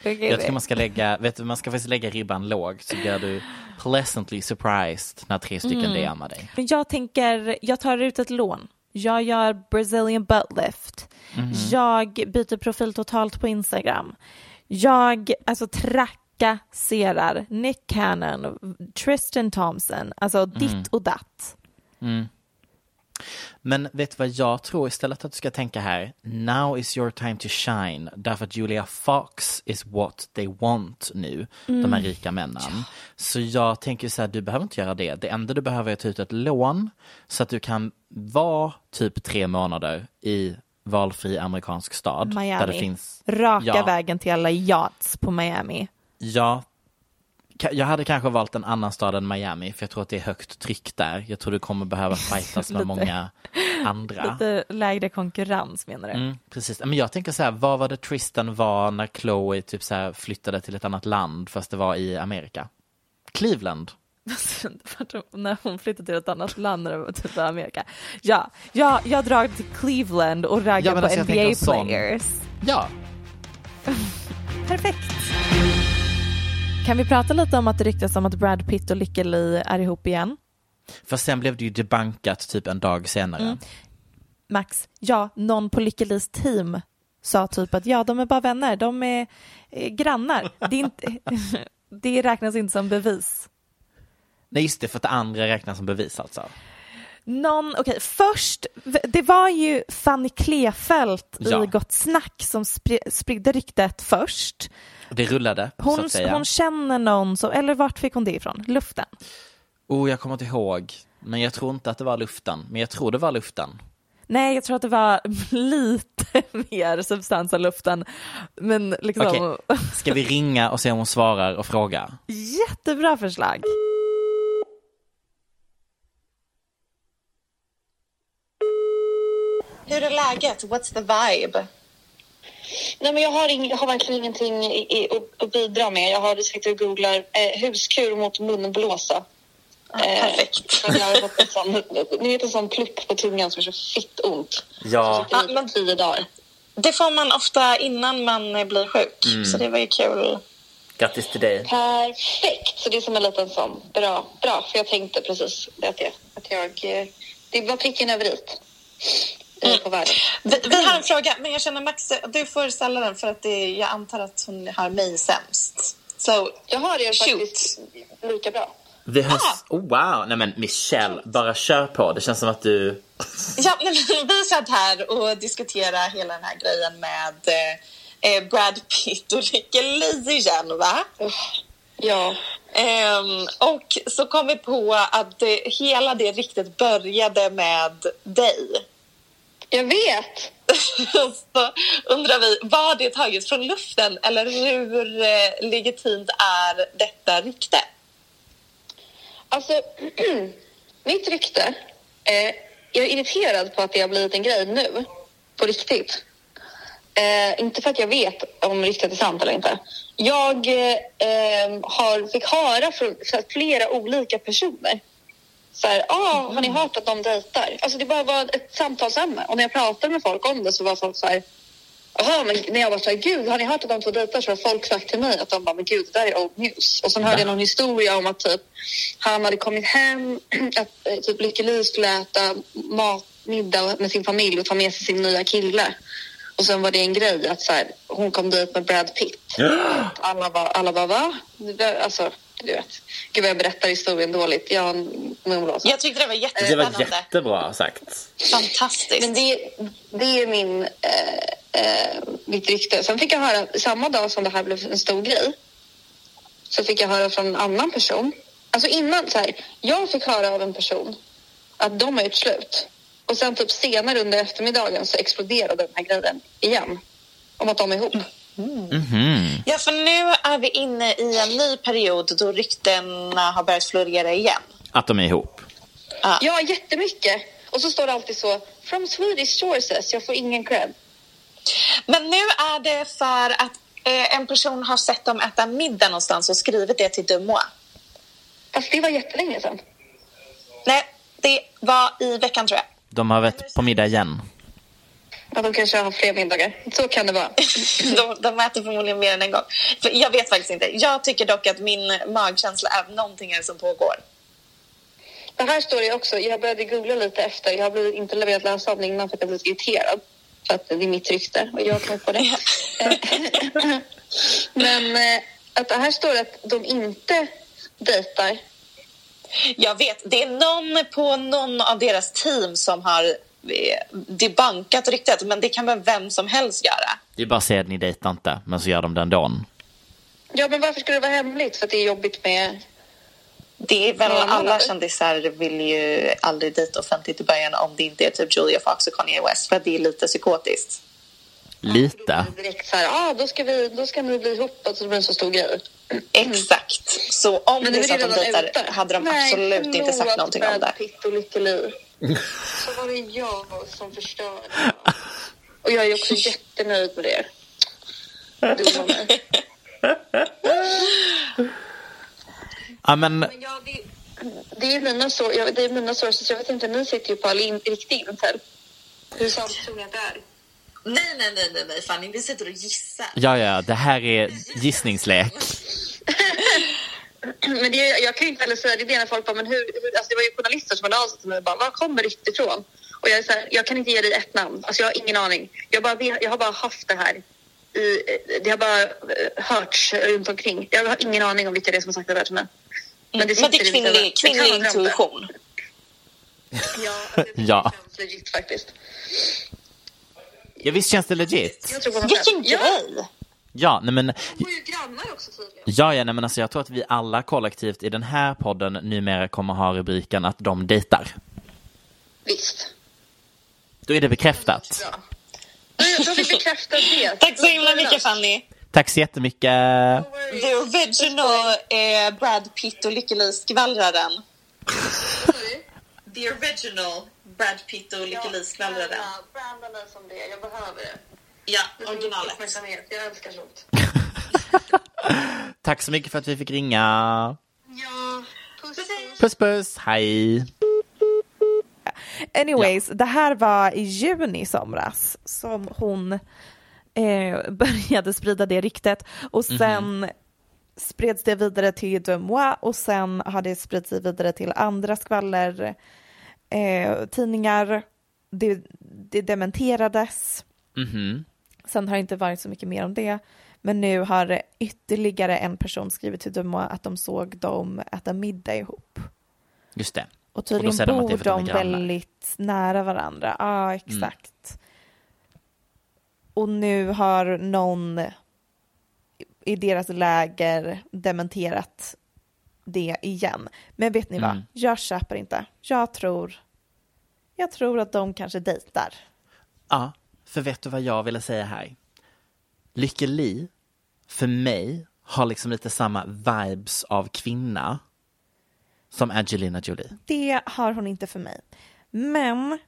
okej,
Jag tycker man ska lägga, vet du, man ska faktiskt lägga ribban lågt så blir du pleasantly surprised när tre stycken DMar dig.
Men jag tänker, jag tar ut ett lån. Jag gör Brazilian butt lift. Jag byter profil totalt på Instagram. Jag alltså trakasserar Nick Cannon, Tristan Thompson, alltså ditt och datt.
Men vet du vad jag tror istället att du ska tänka här? Now is your time to shine. Därför att Julia Fox is what they want nu, de här rika männen. Så jag tänker så här, du behöver inte göra det. Det enda du behöver är att ta ut ett lån så att du kan vara typ tre månader i valfri amerikansk stad.
Miami.
Där det finns,
Raka
Ja.
vägen till alla yachts på Miami.
ja, jag hade kanske valt en annan stad än Miami för jag tror att det är högt tryck där. Jag tror du kommer behöva fightas med
Lite-
många andra.
Lite lägre konkurrens menar du?
Mm, precis. Men jag tänker så här, vad var det Tristan var när Chloe typ så här flyttade till ett annat land fast det var i Amerika? Cleveland.
när hon flyttade till ett annat land när det var typ Amerika. Ja, ja jag drar till Cleveland och raggar
Ja,
på
alltså,
NBA-players.
Ja,
Perfekt. Kan vi prata lite om att det ryktas om att Brad Pitt och Lykke Li är ihop igen?
för sen blev det ju debunkat typ en dag senare.
Mm. Max, ja, någon på Lykke Lis team sa typ att ja, de är bara vänner, de är eh, grannar. Det, är inte, det räknas inte som bevis.
Nej just det, för att det andra räknas som bevis alltså.
Någon, okej, först, det var ju Fanny Klefelt
Ja.
i Gott Snack som spri- spridde ryktet först.
Det rullade,
Hon, hon känner någon som, eller vart fick hon det ifrån? Luften?
Oh, jag kommer inte ihåg. Men jag tror inte att det var luften. Men jag tror det var luften.
Nej, jag tror att det var lite mer substans än luften. Men liksom,
Okej. Ska vi ringa och se om hon svarar och fråga?
jättebra förslag.
Hur är läget? What's the vibe?
Nej, men jag, har ing, jag har verkligen ingenting i, i, att, bidra med. Jag har sitter och googlar eh, huskur mot munblåsa.
Ah, perfekt.
för jag har fått en sån, ni vet en sån plupp på tungan som är så fitt ont.
Ja.
I
Ah, men-
tio dagar.
Det får man ofta innan man eh, blir sjuk, så det var ju kul.
Grattis till dig.
Perfekt! Så det är som en liten sån. Bra, bra. För jag tänkte precis att jag... Att jag eh, det var pricken över i på världen.
Vi, vi har en fråga, men jag känner Max, du får ställa den för att det, jag antar att hon har mig sämst. So,
Jag har det
Shoot.
faktiskt lika bra.
Vi hörs... Oh, wow! Nej men Michelle, bara kör på. Det känns som att du...
ja, men vi satt här och diskuterade hela den här grejen med eh, eh, Brad Pitt och Lykke Li igen, va?
Ja.
Ehm, och så kom vi på att det, hela det riktigt började med dig.
Jag vet!
så undrar vi, var det taget från luften eller hur eh, legitimt är detta rykte?
Alltså, mitt rykte. Eh, jag är irriterad på att det har blivit en grej nu. På riktigt. Eh, inte för att jag vet om ryktet är sant eller inte. Jag eh, har, fick höra från flera olika personer. Så här, ah, har ni hört att de dejtar? Alltså det bara var ett samtalsämne. Och när jag pratade med folk om det så var folk så här, Jaha, men när jag var så här, gud, har ni hört att de två dejtar? Så har folk sagt till mig att de bara, men gud, det där är old news. Och sen hörde jag någon historia om att typ han hade kommit hem, att eh, typ Lykke Li skulle äta mat, middag med sin familj och ta med sig sin nya kille. Och sen var det en grej att så här, hon kom dit med Brad Pitt. Alla bara, alla bara va? Alltså, du vet. Gud vad jag berättar historien dåligt. Jag.
Jag tyckte det var
Det
jättespännande.
var jättebra sagt.
Fantastiskt.
Men det, det är min, eh, eh, mitt rykte. Sen fick jag höra, samma dag som det här blev en stor grej, så fick jag höra från en annan person. Alltså innan, så här, jag fick höra av en person att de har gjort slut. Och sen typ senare under eftermiddagen så exploderade den här grejen igen. Om att de är ihop.
Ja, för nu är vi inne i en ny period då ryktena har börjat florera igen.
Att de är ihop.
Ja, jättemycket. Och så står det alltid så, from Swedish sources, jag får ingen cred.
Men nu är det för att eh, en person har sett dem äta middag någonstans och skrivit det till Dumois.
Fast det var jättelänge sedan.
Nej, det var i veckan tror jag.
De har varit på middag igen.
Ja, de kanske har fler middagar. Så kan det vara.
De, de äter förmodligen mer än en gång. För jag vet faktiskt inte. Jag tycker dock att min magkänsla är att någonting är som pågår.
Det här står det också. Jag började googla lite efter. Jag har blivit, inte velat läsa om det innan för att jag blivit irriterad. För att det är mitt rykte och jag kom på det. Men eh, att det här står att de inte dejtar.
Jag vet, det är någon på någon av deras team som har debankat ryktet, men det kan väl vem som helst göra.
Det är bara att säga att ni dejtar inte, men så gör de den dagen.
Ja, men varför skulle det vara hemligt? För att det är jobbigt med...
Det är väl
Ja,
alla kändisar vill ju aldrig dejta offentligt i början om det inte är typ Julia Fox och Kanye West för det är lite psykotiskt.
Lite.
Direkt så här, ah, då, ska vi, då ska ni bli ihop och så blir det en så stor grej.
Exakt. Så om
Men
det är så att de dejtar
ute.
hade de
Nej,
absolut inte sagt någonting om det.
Pitt och Lykke Li. Så var det jag som förstörde. Och jag är också jättenöjd med det. Dumma mig.
Ja, men
Men ja, det, det är mina, så, ja, det är mina sources. Jag vet inte, ni sitter ju på all in, riktig intel. Hur sant tror ni att det är?
Nej, nej, nej, nej, nej, Fanny, vi sitter och gissar.
ja, ja, det här är gissningslek.
Men det, är- jag kan ju inte heller säga det, är det när folk bara, men hur, hur alltså det var ju journalister som hörde av sig till mig och bara, var kommer ryktet ifrån? Och jag är så här, jag kan inte ge dig ett namn, alltså jag har ingen aning. Jag, bara, jag har bara haft det här i, det har bara eh, hörts runt omkring. Jag har ingen aning om vilka det är som har sagt det där till mig.
Men det, är
i vissa-
kvinnlig,
det kan
kvinnlig
drömde.
intuition.
Ja, alltså,
Ja.
det känns legit faktiskt.
Ja, visst känns det legit?
Jag tror på mig själv.
Vilken
Ja,
grej!
Ja, nej men,
är ju grannar också tydligen.
ja, ja, nej men alltså jag tror att vi alla kollektivt i den här podden numera kommer ha rubriken att de dejtar.
Visst.
Då är det bekräftat.
Bra. Då, har vi bekräftat det.
Tack så himla mycket, Fanny.
Tack så jättemycket.
The original eh, Brad Pitt och Lykke Li-skvallraren. The original Brad Pitt och Lykke Li-skvallraren.
Branda mig som det. Jag behöver det.
Ja, originalet.
Jag älskar sånt.
Tack så mycket för att vi fick ringa.
Ja, puss puss.
Puss puss, hej.
Anyways, det här var i juni i somras som hon eh, började sprida det ryktet och sen spreds det vidare till Demois och sen har det spridit sig vidare till andra skvaller eh, tidningar. Det, det dementerades.
Mhm.
Sen har det inte varit så mycket mer om det. Men nu har ytterligare en person skrivit till Demois att de såg dem äta middag ihop.
Just det.
Och tydligen
är
bor
de
de väldigt nära varandra. Ja, exakt. Och nu har någon i deras läger dementerat det igen. Men vet ni vad?
Mm.
Jag köper inte. Jag tror, jag tror att de kanske dejtar.
Ja, för vet du vad jag ville säga här? Lykke Li, för mig, har liksom lite samma vibes av kvinna som Angelina Jolie.
Det har hon inte för mig. Men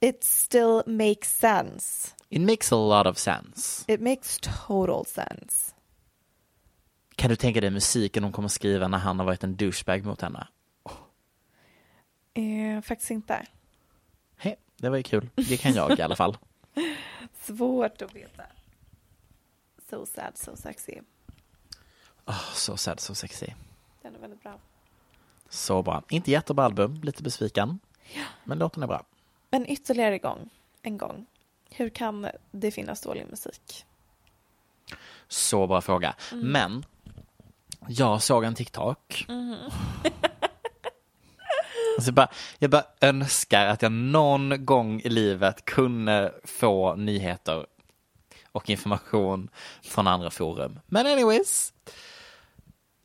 it still makes sense.
It makes a lot of sense.
It makes total sense.
Kan du tänka dig musiken hon kommer skriva när han har varit en douchebag mot henne?
Eh, faktiskt inte.
Hej, det var ju kul. Det kan jag i alla fall.
Svårt att veta. So sad, so sexy.
Oh, så sad, så sexy.
Den är väldigt bra.
Så bra. Inte jättebra album, lite besviken. Men låten är bra.
Men ytterligare gång, en gång. Hur kan det finnas dålig musik?
Så bra fråga. Men jag såg en TikTok. Alltså jag, bara, jag bara önskar att jag någon gång i livet kunde få nyheter och information från andra forum. Men anyways.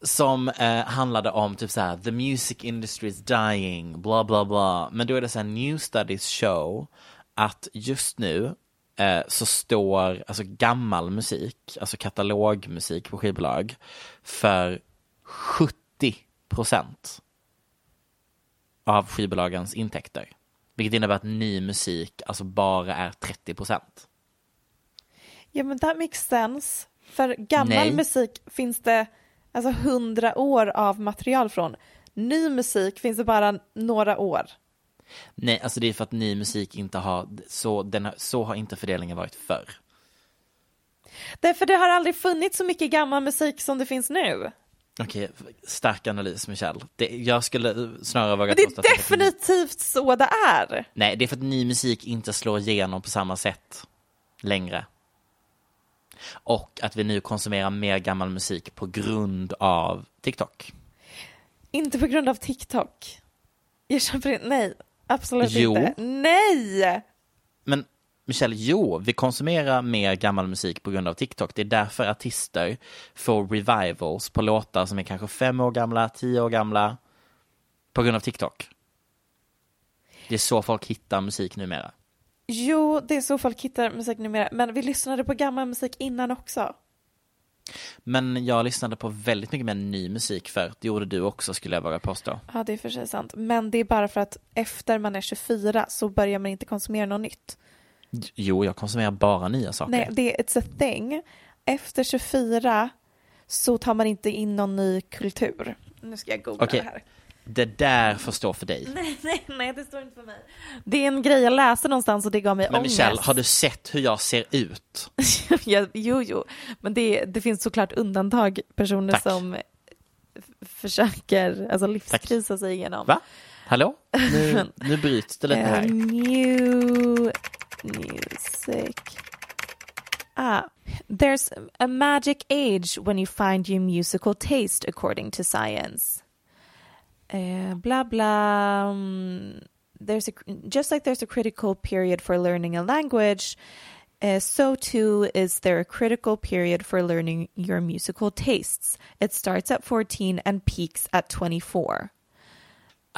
Som eh, handlade om typ så här, the music industry is dying, bla bla bla. Men då är det så här, new studies show att just nu eh, så står alltså gammal musik, alltså katalogmusik på skivbolag för 70 procent av skivbolagens intäkter. Vilket innebär att ny musik alltså bara är 30 procent.
Ja men that makes sense. För gammal
Nej.
musik finns det alltså hundra år av material från. Ny musik finns det bara några år.
Nej, alltså det är för att ny musik inte har, så, den har, så har inte fördelningen varit förr.
Därför det har aldrig funnits så mycket gammal musik som det finns nu.
Okej, stark analys Michelle. Det, jag skulle snarare våga
Men det
påstå att
är
att ny-
definitivt så det är.
Nej, det är för att ny musik inte slår igenom på samma sätt längre. Och att vi nu konsumerar mer gammal musik på grund av TikTok.
Inte på grund av TikTok. Jag köper inte, nej. Absolut
Jo.
inte. Nej!
Men Michelle, jo, vi konsumerar mer gammal musik på grund av TikTok. Det är därför artister får revivals på låtar som är kanske fem år gamla, tio år gamla, på grund av TikTok. Det är så folk hittar musik numera.
Jo, det är så folk hittar musik numera. Men vi lyssnade på gammal musik innan också.
Men jag lyssnade på väldigt mycket mer ny musik för det gjorde du också skulle jag våga påstå.
Ja, det är för sig sant. Men det är bara för att efter man är 24 så börjar man inte konsumera något nytt.
Jo, jag konsumerar bara nya saker.
Nej, det it's a thing. Efter 24 så tar man inte in någon ny kultur. Nu ska jag googla
Okej.
det här.
Det där får stå för dig.
Nej, nej, nej, det står inte för mig. Det är en grej jag läste någonstans och det gav mig
Men
ångest.
Michelle, har du sett hur jag ser ut?
jo, jo, men det, det finns såklart undantag, personer
Tack.
som försöker alltså, livskrisa sig igenom.
Va? Hallå? Nu, nu bryts det lite här.
new music. Ah, there's a magic age when you find your musical taste according to science. Eh, blah blah. mm, There's a just like there's a critical period for learning a language. Uh, so too is there a critical period for learning your musical tastes. It starts at 14 and peaks at 24.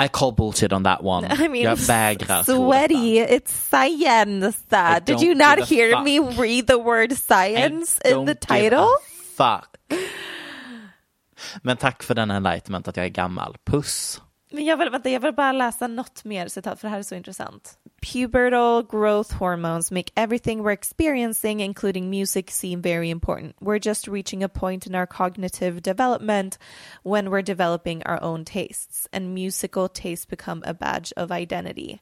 I call bullshit on that one.
I mean,
jag vägrar
sweaty. It's science.
I
Did you not hear
fuck.
me read the word
I
science in the title?
Fuck. Men tack för den enlightenment att jag är gammal. Puss.
Men jag vill, vänta, jag vill bara läsa något mer citat för det här är så intressant. Pubertal growth hormones make everything we're experiencing, including music, seem very important. We're just reaching a point in our cognitive development when we're developing our own tastes, and musical tastes become a badge of identity.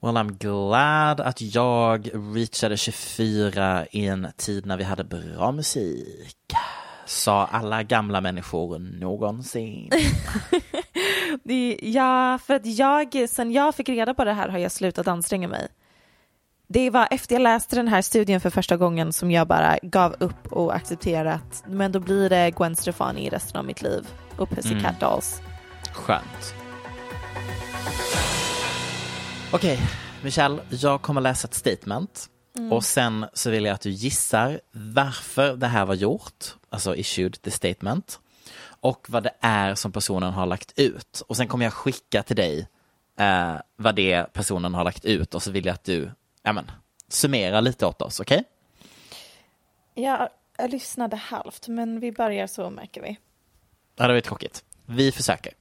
Well, I'm glad att jag reachade 24 i en tid när vi hade bra musik. Sa alla gamla människor någonsin.
Det, ja, för att jag, sen jag fick reda på det här har jag slutat anstränga mig. Det var efter jag läste den här studien för första gången som jag bara gav upp och accepterade att men då blir det Gwen Stefani resten av mitt liv och Pussycat Dolls.
Skönt. Okej, Michelle, jag kommer läsa ett statement. Och sen så vill jag att du gissar varför det här var gjort, alltså issued the statement. Och vad det är som personen har lagt ut. Och sen kommer jag skicka till dig eh, vad det personen har lagt ut och så vill jag att du, ja men, summerar lite åt oss, okej?
Jag, jag lyssnade halvt men vi börjar så märker vi.
Ja, det var tråkigt. Vi försöker.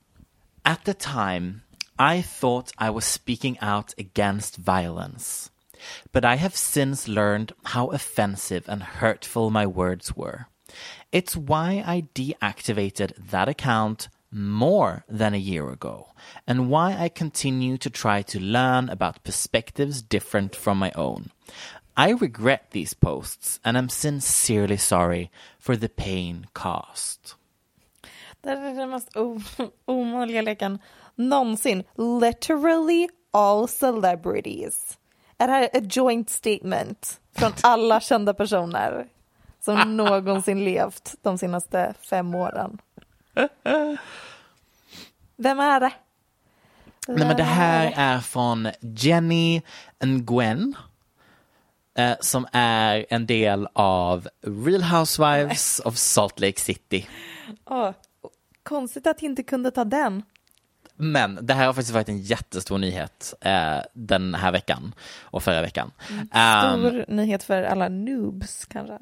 At the time, I thought I was speaking out against violence. But I have since learned how offensive and hurtful my words were. It's why I deactivated that account more than a year ago, and why I continue to try to learn about perspectives different from my own. I regret these posts and I'm sincerely sorry for the pain caused.
Det är den mest omöjliga leken någonsin. Literally all celebrities. Är det här ett joint statement från alla kända personer som någonsin levt de senaste fem åren? Vem är det?
Nej, men det
Vem
här
är
från Jenny Nguyen. Eh, som är en del av Real Housewives of Salt Lake City.
Åh, konstigt att jag inte kunde ta den.
Men det här har faktiskt varit en jättestor nyhet eh, den här veckan och förra veckan. Ehm,
Stor nyhet för alla noobs kanske.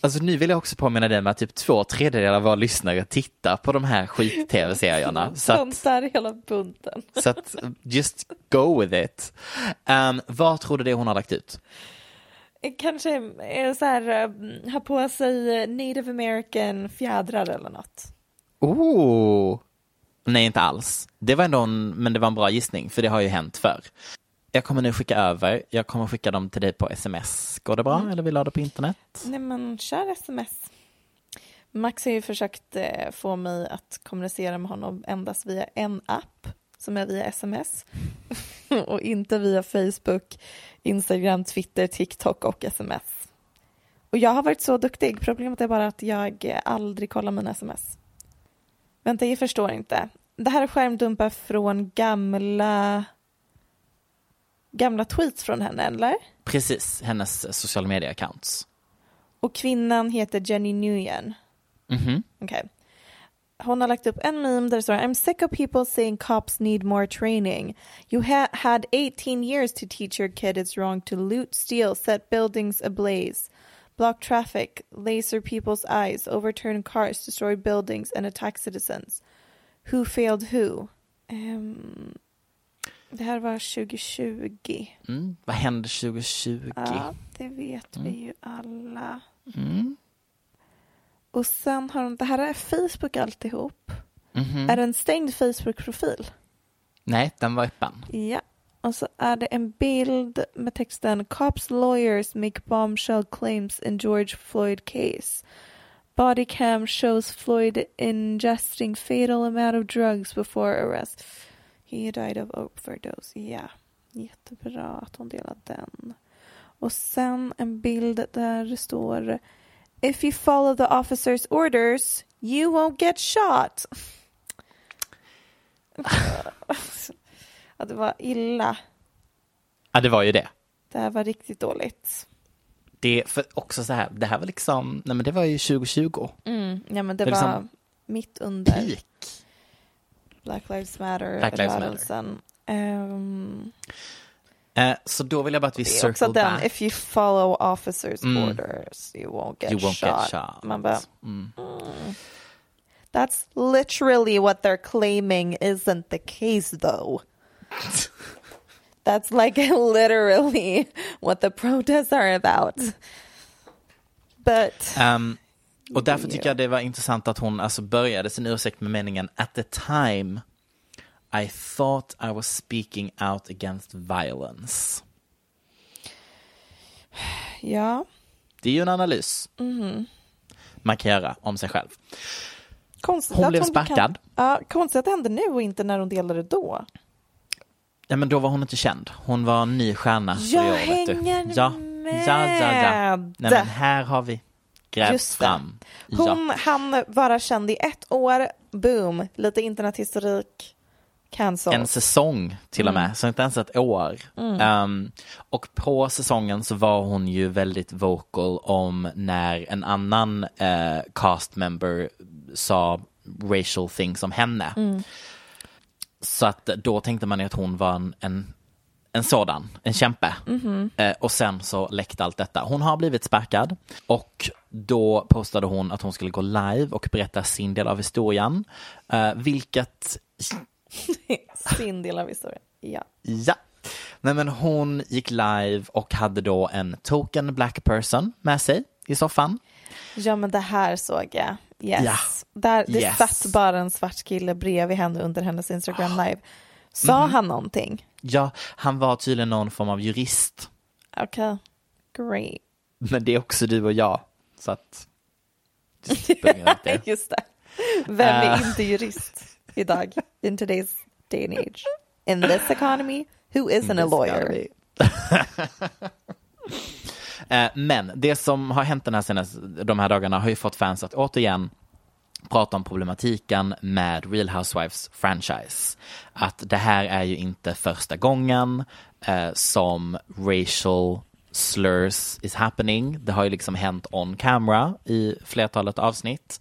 Alltså nu vill jag också påminna dig med att typ två tredjedelar av våra lyssnare tittar på de här skit-tv-serierna. Så
Sånt
att,
där hela bunten.
så att just go with it. Um, vad tror du det hon har lagt ut?
Kanske är så här, eh, ha på sig native american fjädrar eller något.
Oh! Nej, inte alls. Det var ändå en, men det var en bra gissning, för det har ju hänt förr. Jag kommer nu skicka över, jag kommer skicka dem till dig på sms. Går det bra, eller vill du ha det på internet?
Nej men kör sms. Max har ju försökt eh, få mig att kommunicera med honom endast via en app som är via sms och inte via Facebook, Instagram, Twitter, TikTok och sms. Och jag har varit så duktig, problemet är bara att jag eh, aldrig kollar mina sms. Vänta, jag förstår inte. Det här är skärmdumpar från gamla gamla tweets från henne, eller?
Precis, hennes sociala medie-accounts.
Och kvinnan heter Jenny Nguyen.
Mhm.
Okej. Hon har lagt upp en meme där det står I'm sick of people saying cops need more training. You ha had 18 years to teach your kid it's wrong to loot, steal, set buildings ablaze, block traffic, laser people's eyes, overturn cars, destroy buildings and attack citizens. Who failed who? Ehm, det här var 2020.
Mm. Vad hände 2020?
Ja, det vet vi ju alla.
Mm.
Och sen har de, det här är Facebook alltihop.
Mhm.
Är det en stängd Facebook-profil?
Nej, den var öppen.
Ja. Och så är det en bild med texten Cops lawyers make bombshell claims in George Floyd case. Body cam shows Floyd ingesting fatal amount of drugs before arrest. He died of overdose. Ja, jättebra att hon delar den. Och sen en bild där det står If you follow the officer's orders you won't get shot. ja, det var illa.
Ja, det var ju det.
Det här var riktigt dåligt.
Det för också så här, det här var liksom, nej men det var ju 2020.
Mm, ja, men det,
Det
var
liksom
mitt under
Peak.
Black Lives Matter
Black Lives Matter.
rörelsen. Ehm,
Eh, så då vill jag bara att vi
det är också
circle
den, if you follow officers
Mm.
orders you won't get,
You won't
shot.
get shot.
Man bara,
Mm.
that's literally what they're claiming isn't the case though. That's like literally what the protests are about. But
Ehm, och därför tycker jag det var intressant att hon alltså började sin ursäkt med meningen at the time I thought I was speaking out against violence.
ja,
Det är ju en analys
Mhm.
man kan göra om sig själv.
konstigt
Hon blev
Kan,
sparkad.
ja, konstigt att det hände nu och inte när hon delade då.
Ja, men då var hon inte känd. Hon var en ny stjärna
Jag
år,
hänger
ja.
med.
Ja, ja, ja. Nej, men här har vi
det.
fram.
Hon
Ja.
hann vara känd i ett år, boom, lite internethistorik, cancel.
En säsong till och med, så inte ens ett år. Um, och på säsongen så var hon ju väldigt vocal om när en annan eh, cast member sa racial things om henne. Så att då tänkte man ju att hon var en, en, en sådan, en kämpe. Eh, och sen så läckte allt detta. Hon har blivit sparkad och då postade hon att hon skulle gå live och berätta sin del av historien. Eh, vilket
Sin del av historien. Ja.
Ja. Nej, men hon gick live och hade då en token black person med sig i soffan.
ja, men det här såg jag. Yes.
Ja.
Där, det
Yes.
satt bara en svart kille bredvid henne under hennes Instagram live. Sa
Mhm.
han någonting?
Ja, han var tydligen någon form av jurist.
Okej, great.
Men det är också du och jag. Så att...
Just det. Vem är
Eh.
inte jurist idag? In today's day and age. In this economy, who isn't a lawyer?
Eh, Men det som har hänt den här senaste, de här dagarna har ju fått fans att återigen prata om problematiken med Real Housewives franchise. Att det här är ju inte första gången eh, som racial slurs is happening. Det har ju liksom hänt on camera i flertalet avsnitt.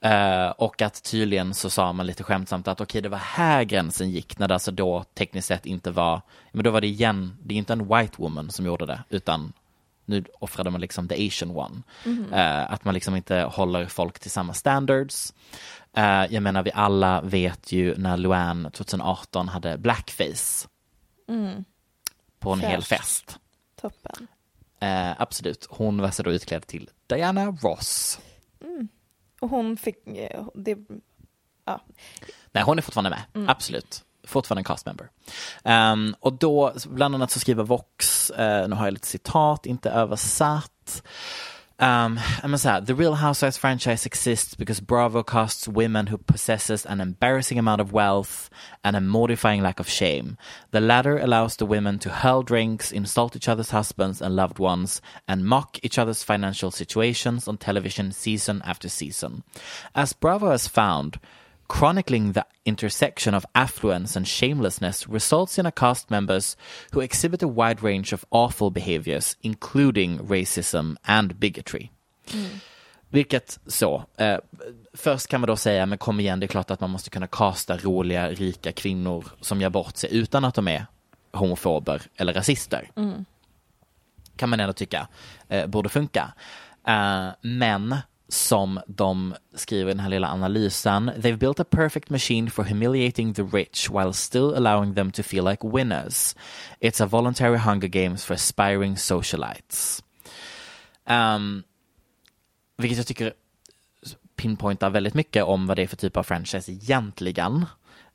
Eh, och att tydligen så sa man lite skämtsamt att okej, det var här gränsen gick när det alltså då tekniskt sett inte var, men då var det igen, det är inte en white woman som gjorde det, utan nu offrade man liksom the asian one. Eh, att man liksom inte håller folk till samma standards. Eh, jag menar, vi alla vet ju när Luann 2018 hade blackface på en hel
Fräscht.
fest.
Toppen.
Eh, absolut, hon var så då utklädd till Diana Ross.
Och hon fick, det, ja,
Nej, hon är fortfarande med. Absolut. Fortfarande en cast member. Um, ehm, och då, bland annat så skriver Vox, uh, nu har jag lite citat, inte översatt. Ehm, um, men så här, the Real Housewives franchise exists because Bravo casts women who possesses an embarrassing amount of wealth and a mortifying lack of shame. The latter allows the women to hurl drinks, insult each other's husbands and loved ones, and mock each other's financial situations on television season after season. As Bravo has found, chronicling the intersection of affluence and shamelessness results in a cast members who exhibit a wide range of awful behaviors, including racism and bigotry. Vilket så, eh, först kan man då säga, men kom igen, det är klart att man måste kunna kasta roliga, rika kvinnor som gör bort sig utan att de är homofober eller rasister. Kan man ändå tycka eh, borde funka. Eh, men som de skriver i den här lilla analysen, they've built a perfect machine for humiliating the rich while still allowing them to feel like winners. It's a voluntary hunger games for aspiring socialites. Um, vilket jag tycker pinpointar väldigt mycket om vad det är för typ av franchise egentligen.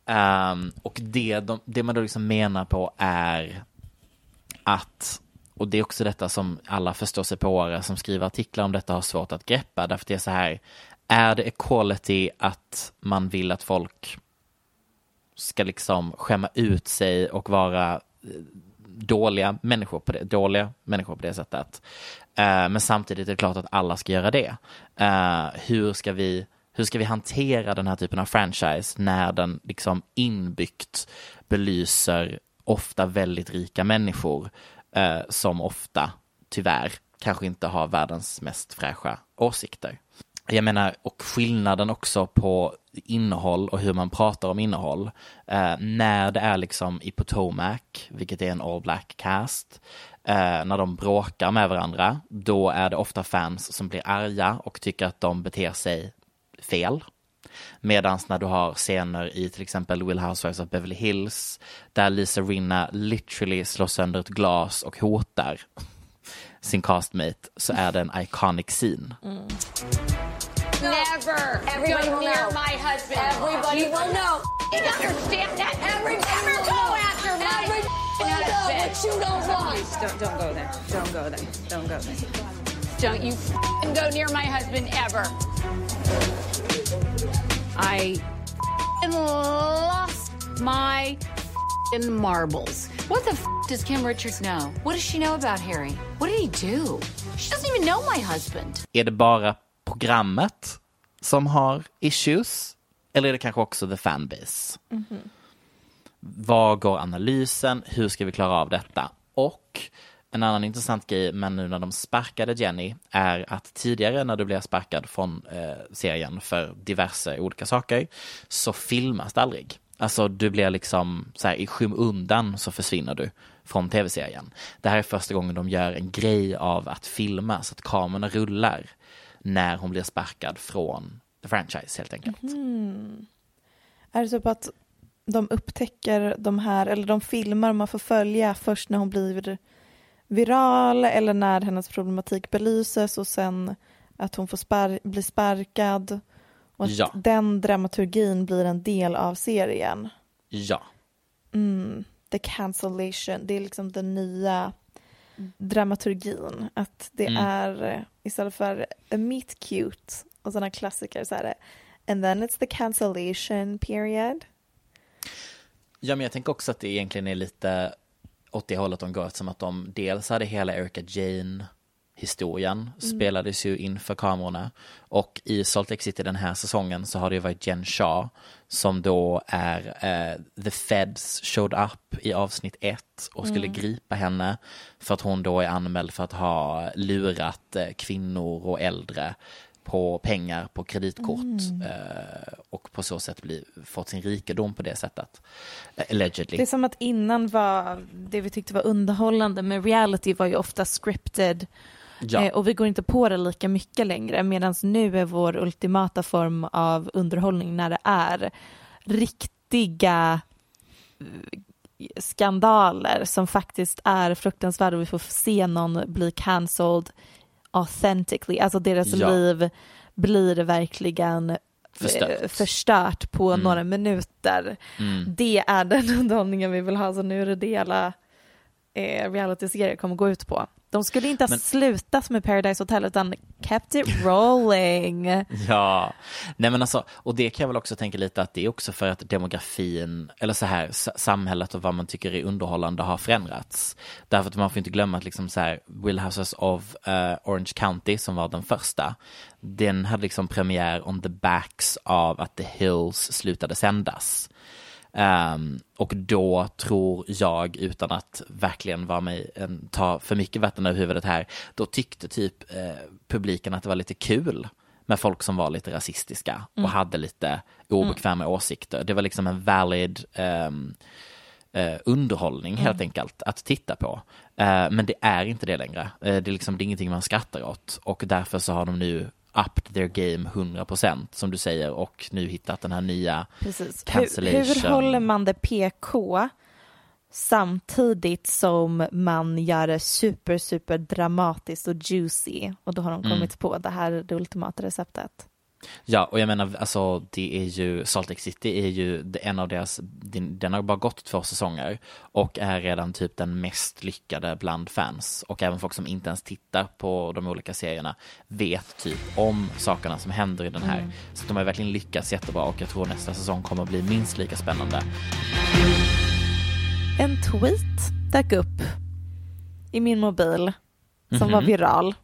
Um, och det, de, det man då liksom menar på är att, och det är också detta som alla förståsigpåare som skriver artiklar om detta har svårt att greppa, därför det är så här, är det equality att man vill att folk ska liksom skämma ut sig och vara eh, dåliga människor på det, dåliga människor på det sättet. Eh, men samtidigt är det klart att alla ska göra det. Eh, hur ska vi hur ska vi hantera den här typen av franchise när den liksom inbyggt belyser ofta väldigt rika människor eh, som ofta, tyvärr, kanske inte har världens mest fräscha åsikter. Jag menar, och skillnaden också på innehåll och hur man pratar om innehåll. Eh, när det är liksom i Potomac, vilket är en all black cast, eh, när de bråkar med varandra, då är det ofta fans som blir arga och tycker att de beter sig fel. Medan när du har scener i till exempel Will Housewives of Beverly Hills, där Lisa Rinna literally slår sönder ett glas och hotar sin castmate, så är det en iconic scene.
Never.
Everybody will know.
my husband.
Everybody
you
will know.
You understand that?
Everybody
Never
will
go
know.
after my
Everybody will know
husband.
what you don't want.
Don't don't go there. Don't go there. Don't go there.
Don't you f***ing go near my husband ever.
I lost my marbles.
What the f does Kim Richards know? What does she know about Harry? What did he do? She doesn't even know my husband.
Är det bara programmet som har issues? Eller är det kanske också the fanbase? Var går analysen? Hur ska vi klara av detta? Och en annan intressant grej, men nu när de sparkade Jenny, är att tidigare när du blev sparkad från eh, serien för diverse olika saker, så filmas det aldrig. Alltså du blir liksom så här, i skymundan så försvinner du från tv-serien. Det här är första gången de gör en grej av att filma så att kamerorna rullar när hon blir sparkad från the franchise helt enkelt. Hmm.
Är det så att de upptäcker de här, eller de filmar man får följa först när hon blir viral eller när hennes problematik belyses och sen att hon får spar- bli sparkad Och att
Ja.
den dramaturgin blir en del av serien.
Ja.
Mm, the cancellation, det är liksom den nya dramaturgin. Att det
Mm.
är eh, istället för a meet cute och sådana klassiker så är det and then it's the cancellation period.
Ja, men jag tänker också att det egentligen är lite åt det hållet de går, som att de dels hade hela Erika Jane historien spelades ju inför kamerorna. Och i Salt Lake City den här säsongen så har det ju varit Jen Shaw som då är eh, The Feds showed up i avsnitt ett och skulle gripa henne för att hon då är anmäld för att ha lurat eh, kvinnor och äldre på pengar på kreditkort eh, och på så sätt bli, fått sin rikedom på det sättet. Eh, allegedly.
Det är som att innan var det vi tyckte var underhållande med reality var ju ofta scripted
Ja.
eh, och vi går inte på det lika mycket längre medan nu är vår ultimata form av underhållning när det är riktiga skandaler som faktiskt är fruktansvärda och vi får se någon bli cancelled authentically, alltså deras
Ja.
liv blir verkligen
Förstört.
eh, förstört på
Mm.
några minuter.
Mm.
Det är den underhållningen vi vill ha, så nu är det det alla eh, reality-serier kommer gå ut på. De skulle inte ha
Men-
slutat med Paradise Hotel utan kept it rolling.
Ja, nej men alltså, och det kan jag väl också tänka lite att det är också för att demografin, eller så här, samhället och vad man tycker är underhållande har förändrats. Därför att man får inte glömma att liksom så här, Will Houses of eh, Orange County som var den första, den hade liksom premiär on the backs av att The Hills slutade sändas. Ehm, och då tror jag, utan att verkligen vara mig, en, ta för mycket vatten över huvudet här, då tyckte typ eh, publiken att det var lite kul med folk som var lite rasistiska och hade lite obekväma åsikter. Det var liksom en valid ehm, eh, underhållning helt enkelt att titta på. Eh, men det är inte det längre. Eh, det, är liksom, det är ingenting man skrattar åt och därför så har de nu upped their game 100% som du säger och nu hittat den här nya
Precis. Hur,
cancellation.
hur håller man det PK samtidigt som man gör det super, super dramatiskt och juicy? Och då har de kommit på det här är det ultimata receptet.
Ja, och jag menar, alltså det är ju, Salt Lake City är ju en av deras, den, den har bara gått två säsonger och är redan typ den mest lyckade bland fans. Och även folk som inte ens tittar på de olika serierna vet typ om sakerna som händer i den här. Så de har verkligen lyckats jättebra och jag tror nästa säsong kommer att bli minst lika spännande.
En tweet dök upp i min mobil som
Mhm.
var viral.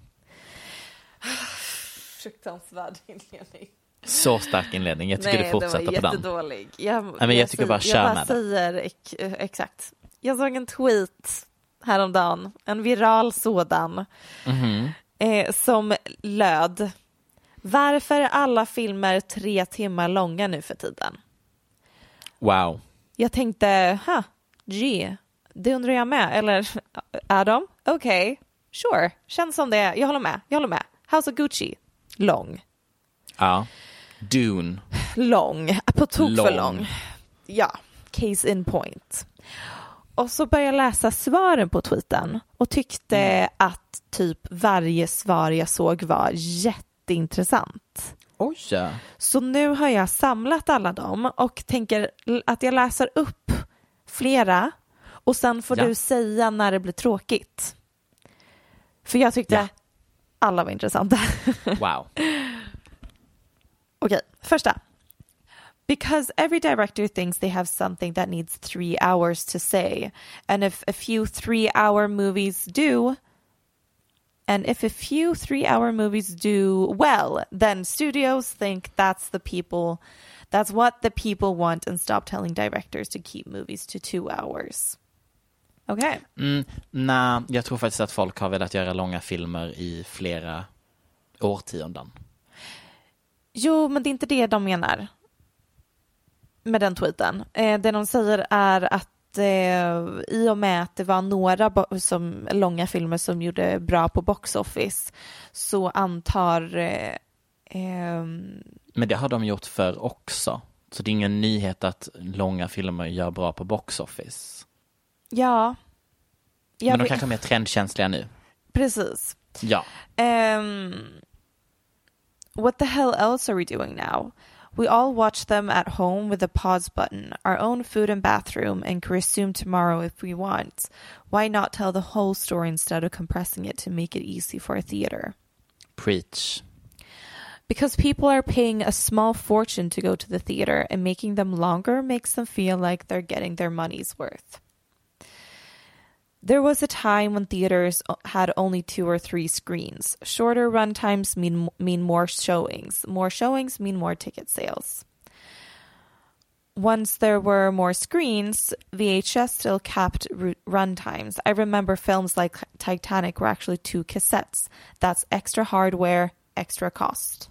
Fruktansvärd inledning.
Så stark inledning, jag tycker du fortsätter
den var
på den.
jättedålig. Jag,
men jag tycker bara kör
jag bara
med det.
säger eh, exakt. Jag såg en tweet häromdagen, en viral sådan,
Mhm.
eh, som löd Varför är alla filmer tre timmar långa nu för tiden?
Wow.
Jag tänkte, ha, gee, det undrar jag med. Eller är de? Okej, sure, känns som det. Jag håller med, jag håller med. House of Gucci, lång.
Ja. Dune.
Lång, på tok för
Lång.
Ja, case in point. Och så började jag läsa svaren på tweeten och tyckte
Mm.
att typ varje svar jag såg var jätteintressant.
Oj.
Så nu har jag samlat alla dem och tänker att jag läser upp flera och sen får
Ja.
du säga när det blir tråkigt. För jag tyckte
Ja.
Alla var intressanta.
Wow.
Okej, första. Because every director thinks they have something that needs three hours to say. And if a few three hour movies do, and if a few three hour movies do well, then studios think that's the people, that's what the people want and stop telling directors to keep movies to two hours. Okej.
Mm, nej, jag tror faktiskt att folk har velat göra långa filmer i flera årtionden.
Jo, men det är inte det de menar med den tweeten. Eh, det de säger är att eh, i och med att det var några som, långa filmer som gjorde bra på box office så antar eh, ehm,
Men det har de gjort för också. Så det är ingen nyhet att långa filmer gör bra på box office.
Ja, jag
Men de
vet-
kanske är mer trendkänsliga nu.
precis.
Ja.
Ehm, What the hell else are we doing now? We all watch them at home with a pause button, our own food and bathroom, and can resume tomorrow if we want. Why not tell the whole story instead of compressing it to make it easy for a theater?
Preach.
Because people are paying a small fortune to go to the theater, and making them longer makes them feel like they're getting their money's worth. There was a time when theaters had only two or three screens. Shorter run times mean mean more showings. More showings mean more ticket sales. Once there were more screens, VHS still capped ru- run times. I remember films like Titanic were actually two cassettes. That's extra hardware, extra cost.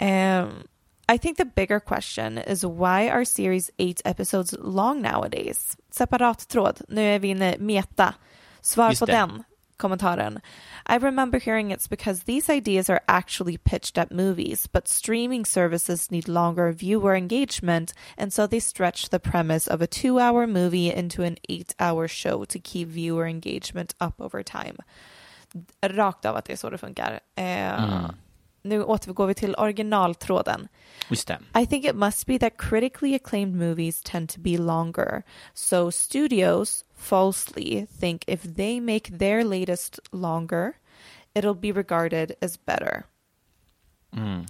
Um, I think the bigger question is why are series 8 episodes long nowadays? Separat tråd, nu är vi inne meta. Svar
Just
på
det.
den kommentaren. I remember hearing it's because these ideas are actually pitched at movies, but streaming services need longer viewer engagement, and so they stretch the premise of a two hour movie into an eight hour show to keep viewer engagement up over time. Rakt av att det är så det funkar. Eh, Nu återgår vi till originaltråden.
Just det.
I think it must be that critically acclaimed movies tend to be longer. So studios falsely think if they make their latest longer, it'll be regarded as better. Mm.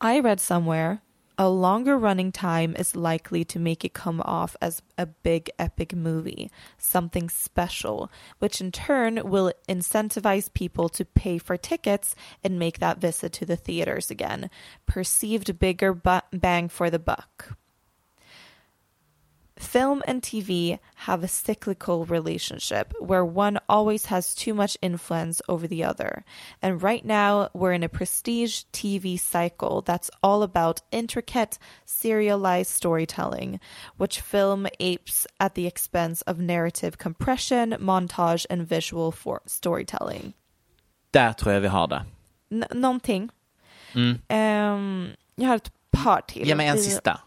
I read somewhere a longer running time is likely to make it come off as a big epic movie, something special, which in turn will incentivize people to pay for tickets and make that visit to the theaters again. Perceived bigger bu- bang for the buck. Film and TV have a cyclical relationship where one always has too much influence over the other. And right now, we're in a prestige TV cycle that's all about intricate, serialized storytelling, which film apes at the expense of narrative compression, montage, and visual for- storytelling.
Där tror jag vi har det.
N- någonting. Ehm, jag har ett par till.
Mm. Ge mig en sista.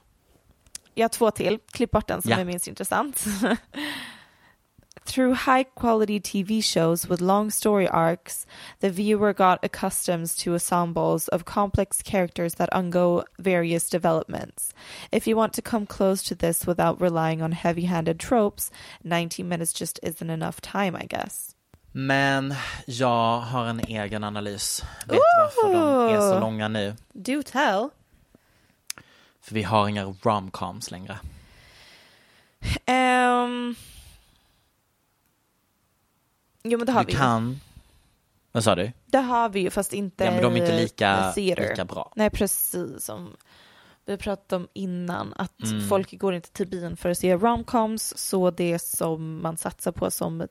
Jag har två till. Klipp bort den som
Ja.
är minst intressant. Through high quality TV shows with long story arcs, the viewer got accustomed to ensembles of complex characters that undergo various developments. If you want to come close to this without relying on heavy handed tropes, 90 minutes just isn't enough time, I guess.
Men jag har en egen analys. Vet du varför de är så långa nu?
Do tell.
För vi har inga romcoms längre.
Um, jo, men det har vi. ju.
kan... Vad sa du?
Det har vi ju, fast inte
Ja, men de är inte lika-
theater.
lika bra.
Nej, precis som vi pratade om innan, att
Mm.
folk går inte till bion för att se romcoms, så det som man satsar på som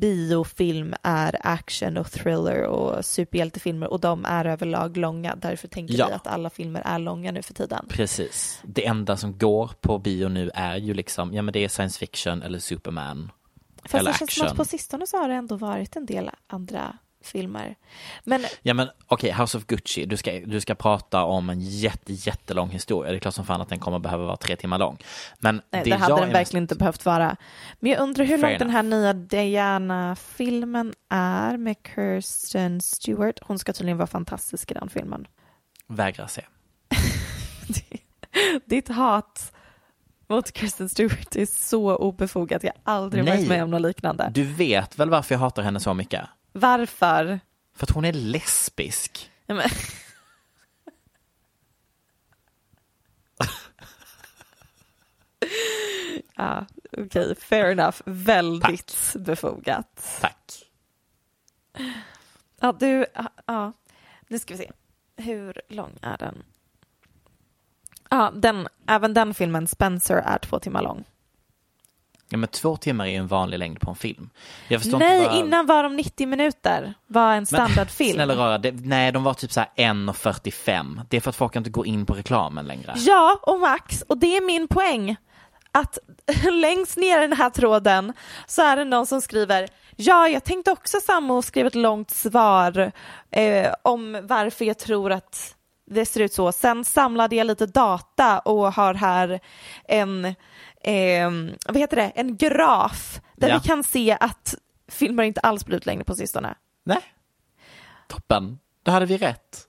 biofilm är action och thriller och superhjältefilmer och de är överlag långa. Därför tänker
Ja.
vi att alla filmer är långa nu för tiden.
Precis. Det enda som går på bio nu är ju liksom, ja men det är science fiction eller Superman.
Fast
eller
det känns som
action.
att på sistone så har det ändå varit en del andra filmer. Men
Ja men okej, House of Gucci, du ska, du ska prata om en jätte, jättelång historia. Det är klart som fan att den kommer behöva vara tre timmar lång. Men
Nej,
det,
det hade den verkligen inte behövt vara. Men jag undrar hur
Fair
långt den här nya Diana-filmen är med Kirsten Stewart. Hon ska tydligen vara fantastisk i den filmen.
mest vägrar se.
Ditt hat mot Kirsten Stewart är så obefogat. Jag har aldrig
Nej.
varit med om något liknande.
Du vet väl varför jag hatar henne så mycket?
Varför?
För att hon är lesbisk.
Ja, men... ja, okej, fair enough. Väldigt befogat.
Tack.
Ja, du, ja, nu ska vi se. Hur lång är den? Ja, den, även den filmen, Spencer, är två timmar lång.
Ja men två timmar är ju en vanlig längd på en film.
Nej,
vad...
innan var de 90 minuter. Var en standardfilm.
Snälla rara, det, nej de var typ så här 1.45. Det är för att folk inte går in på reklamen längre.
Ja, och Max, och det är min poäng. Att längst ner i den här tråden så är det någon som skriver Ja, jag tänkte också samma och skrev ett långt svar eh, om varför jag tror att det ser ut så. Sen samlade jag lite data och har här en, eh, vad heter det, en graf där
Ja.
vi kan se att filmer inte alls blivit längre på sistone.
Nej. Toppen. Då hade vi rätt.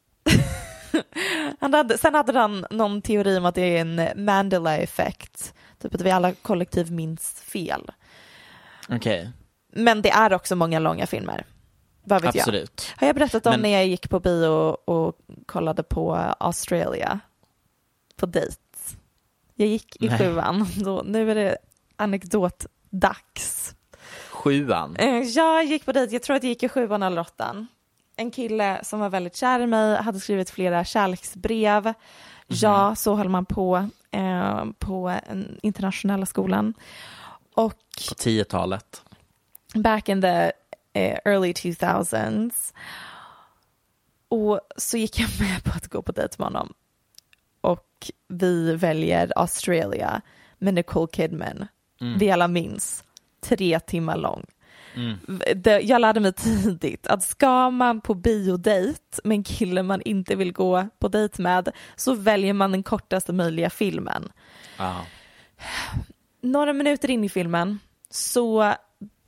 han hade, sen hade han någon teori om att det är en Mandela-effekt. Typ att vi alla kollektiv minns fel.
Okej,
Men det är också många långa filmer. Vad vet jag?
absolut.
Har jag berättat om
Men-
när jag gick på bio och kollade på Australia på dejt? Jag gick i
Nej.
sjuan, då, nu är det anekdotdags.
Sjuan.
Eh, Jag gick på dejt, jag tror att jag gick i sjuan eller åttan. En kille som var väldigt kär i mig, hade skrivit flera kärleksbrev. Ja, så höll man på eh, på en internationella skolan. Och
På 10-talet.
back in the eh, early 2000s. Och så gick jag med på att gå på dejt med honom. Och vi väljer Australia med Nicole Kidman. Vi alla minns. Tre timmar lång. Det, jag lärde mig tidigt att ska man på biodejt med en kille man inte vill gå på dejt med så väljer man den kortaste möjliga filmen
Ja.
några minuter in i filmen så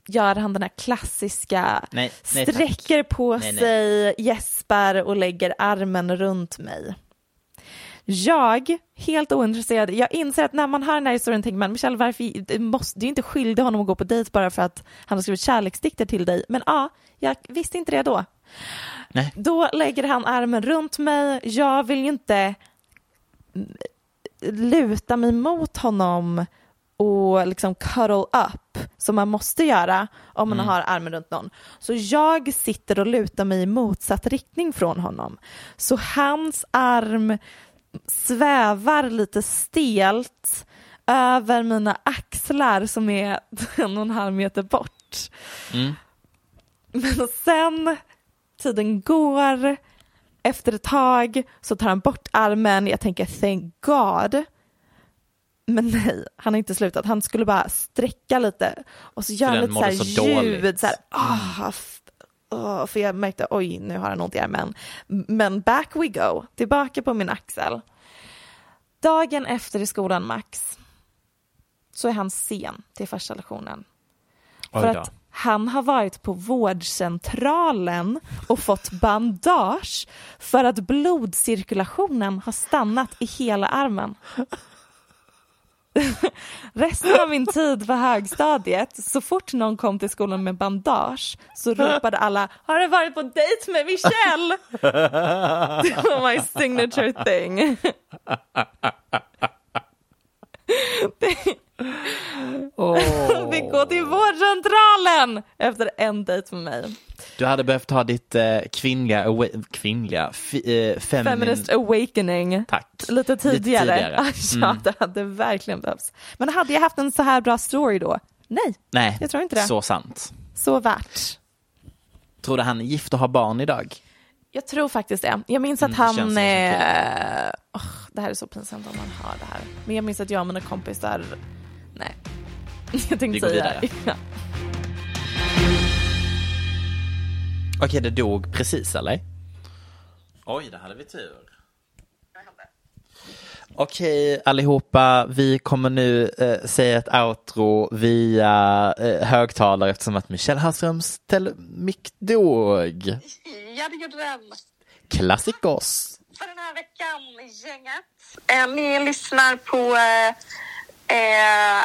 gör han den här klassiska
Nej, nej, tack.
sträcker på
Nej, nej.
sig, gäspar och lägger armen runt mig. Jag, helt ointresserad, jag inser att när man hör den här historien tänker man, Michelle, varför, måste, är inte skyldig honom att gå på dejt bara för att han har skrivit kärleksdikter till dig. Men ja, jag visste inte det då.
Nej.
Då lägger han armen runt mig, jag vill ju inte luta mig mot honom och liksom cuddle up som man måste göra om man har armen runt någon. Så jag sitter och lutar mig i motsatt riktning från honom. Så hans arm svävar lite stelt över mina axlar som är en och en halv meter bort.
Mm.
Men sen tiden går, efter ett tag så tar han bort armen, jag tänker thank God. Men nej, han har inte slutat. Han skulle bara sträcka lite och så gör han lite så här
så
ljud.
dåligt.
Så här, ah, f- ah, för jag märkte, oj, nu har han ont i armen. Men back we go, tillbaka på min axel. Dagen efter i skolan, Max, så är han sen till första lektionen. För att han har varit på vårdcentralen och fått bandage för att blodcirkulationen har stannat i hela armen. Resten av min tid på högstadiet, så fort någon kom till skolan med bandage så ropade alla “Har du varit på dejt med Michelle?” Det var my signature thing. Vi går till vårdcentralen efter en dejt med mig.
Du hade behövt ha ditt eh, kvinnliga, awa- kvinnliga, fi, eh, feminine...
Feminist awakening.
Tack.
Lite tidigare.
tidigare. Mm.
ja, det hade verkligen behövts. Men hade jag haft en så här bra story då? Nej,
Nej,
Jag tror inte det.
så sant.
så värt.
Tror du han är gift och har barn idag?
Jag tror faktiskt det. Jag minns att
Mm,
han... Eh, åh, det här är så pinsamt om man hör det här. Men jag minns att jag och mina kompisar... Nej. Jag tänkte
Vi går
säga...
vidare.
Ja.
Okej, det dog precis eller? Oj, det hade vi tur. Okej allihopa, vi kommer nu eh, säga ett outro via eh, högtalare eftersom att Michelle Hallströms telemick dog.
Ja, det gjorde den.
Klassikos.
För den här veckan, gänget. Eh, ni lyssnar på eh, eh,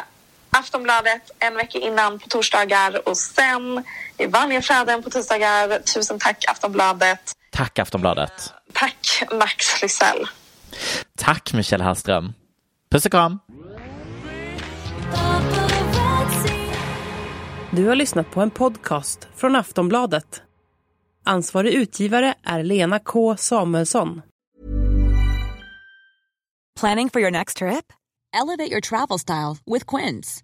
Aftonbladet en vecka innan på torsdagar och sen i vanliga flöden på tisdagar. Tusen tack Aftonbladet.
Tack Aftonbladet.
Tack Max Lysell.
Tack Michelle Hallström. Puss och kram.
Du har lyssnat på en podcast från Aftonbladet. Ansvarig utgivare är Lena K Samuelsson.
Planning for your next trip? Elevate your travel style with Quince.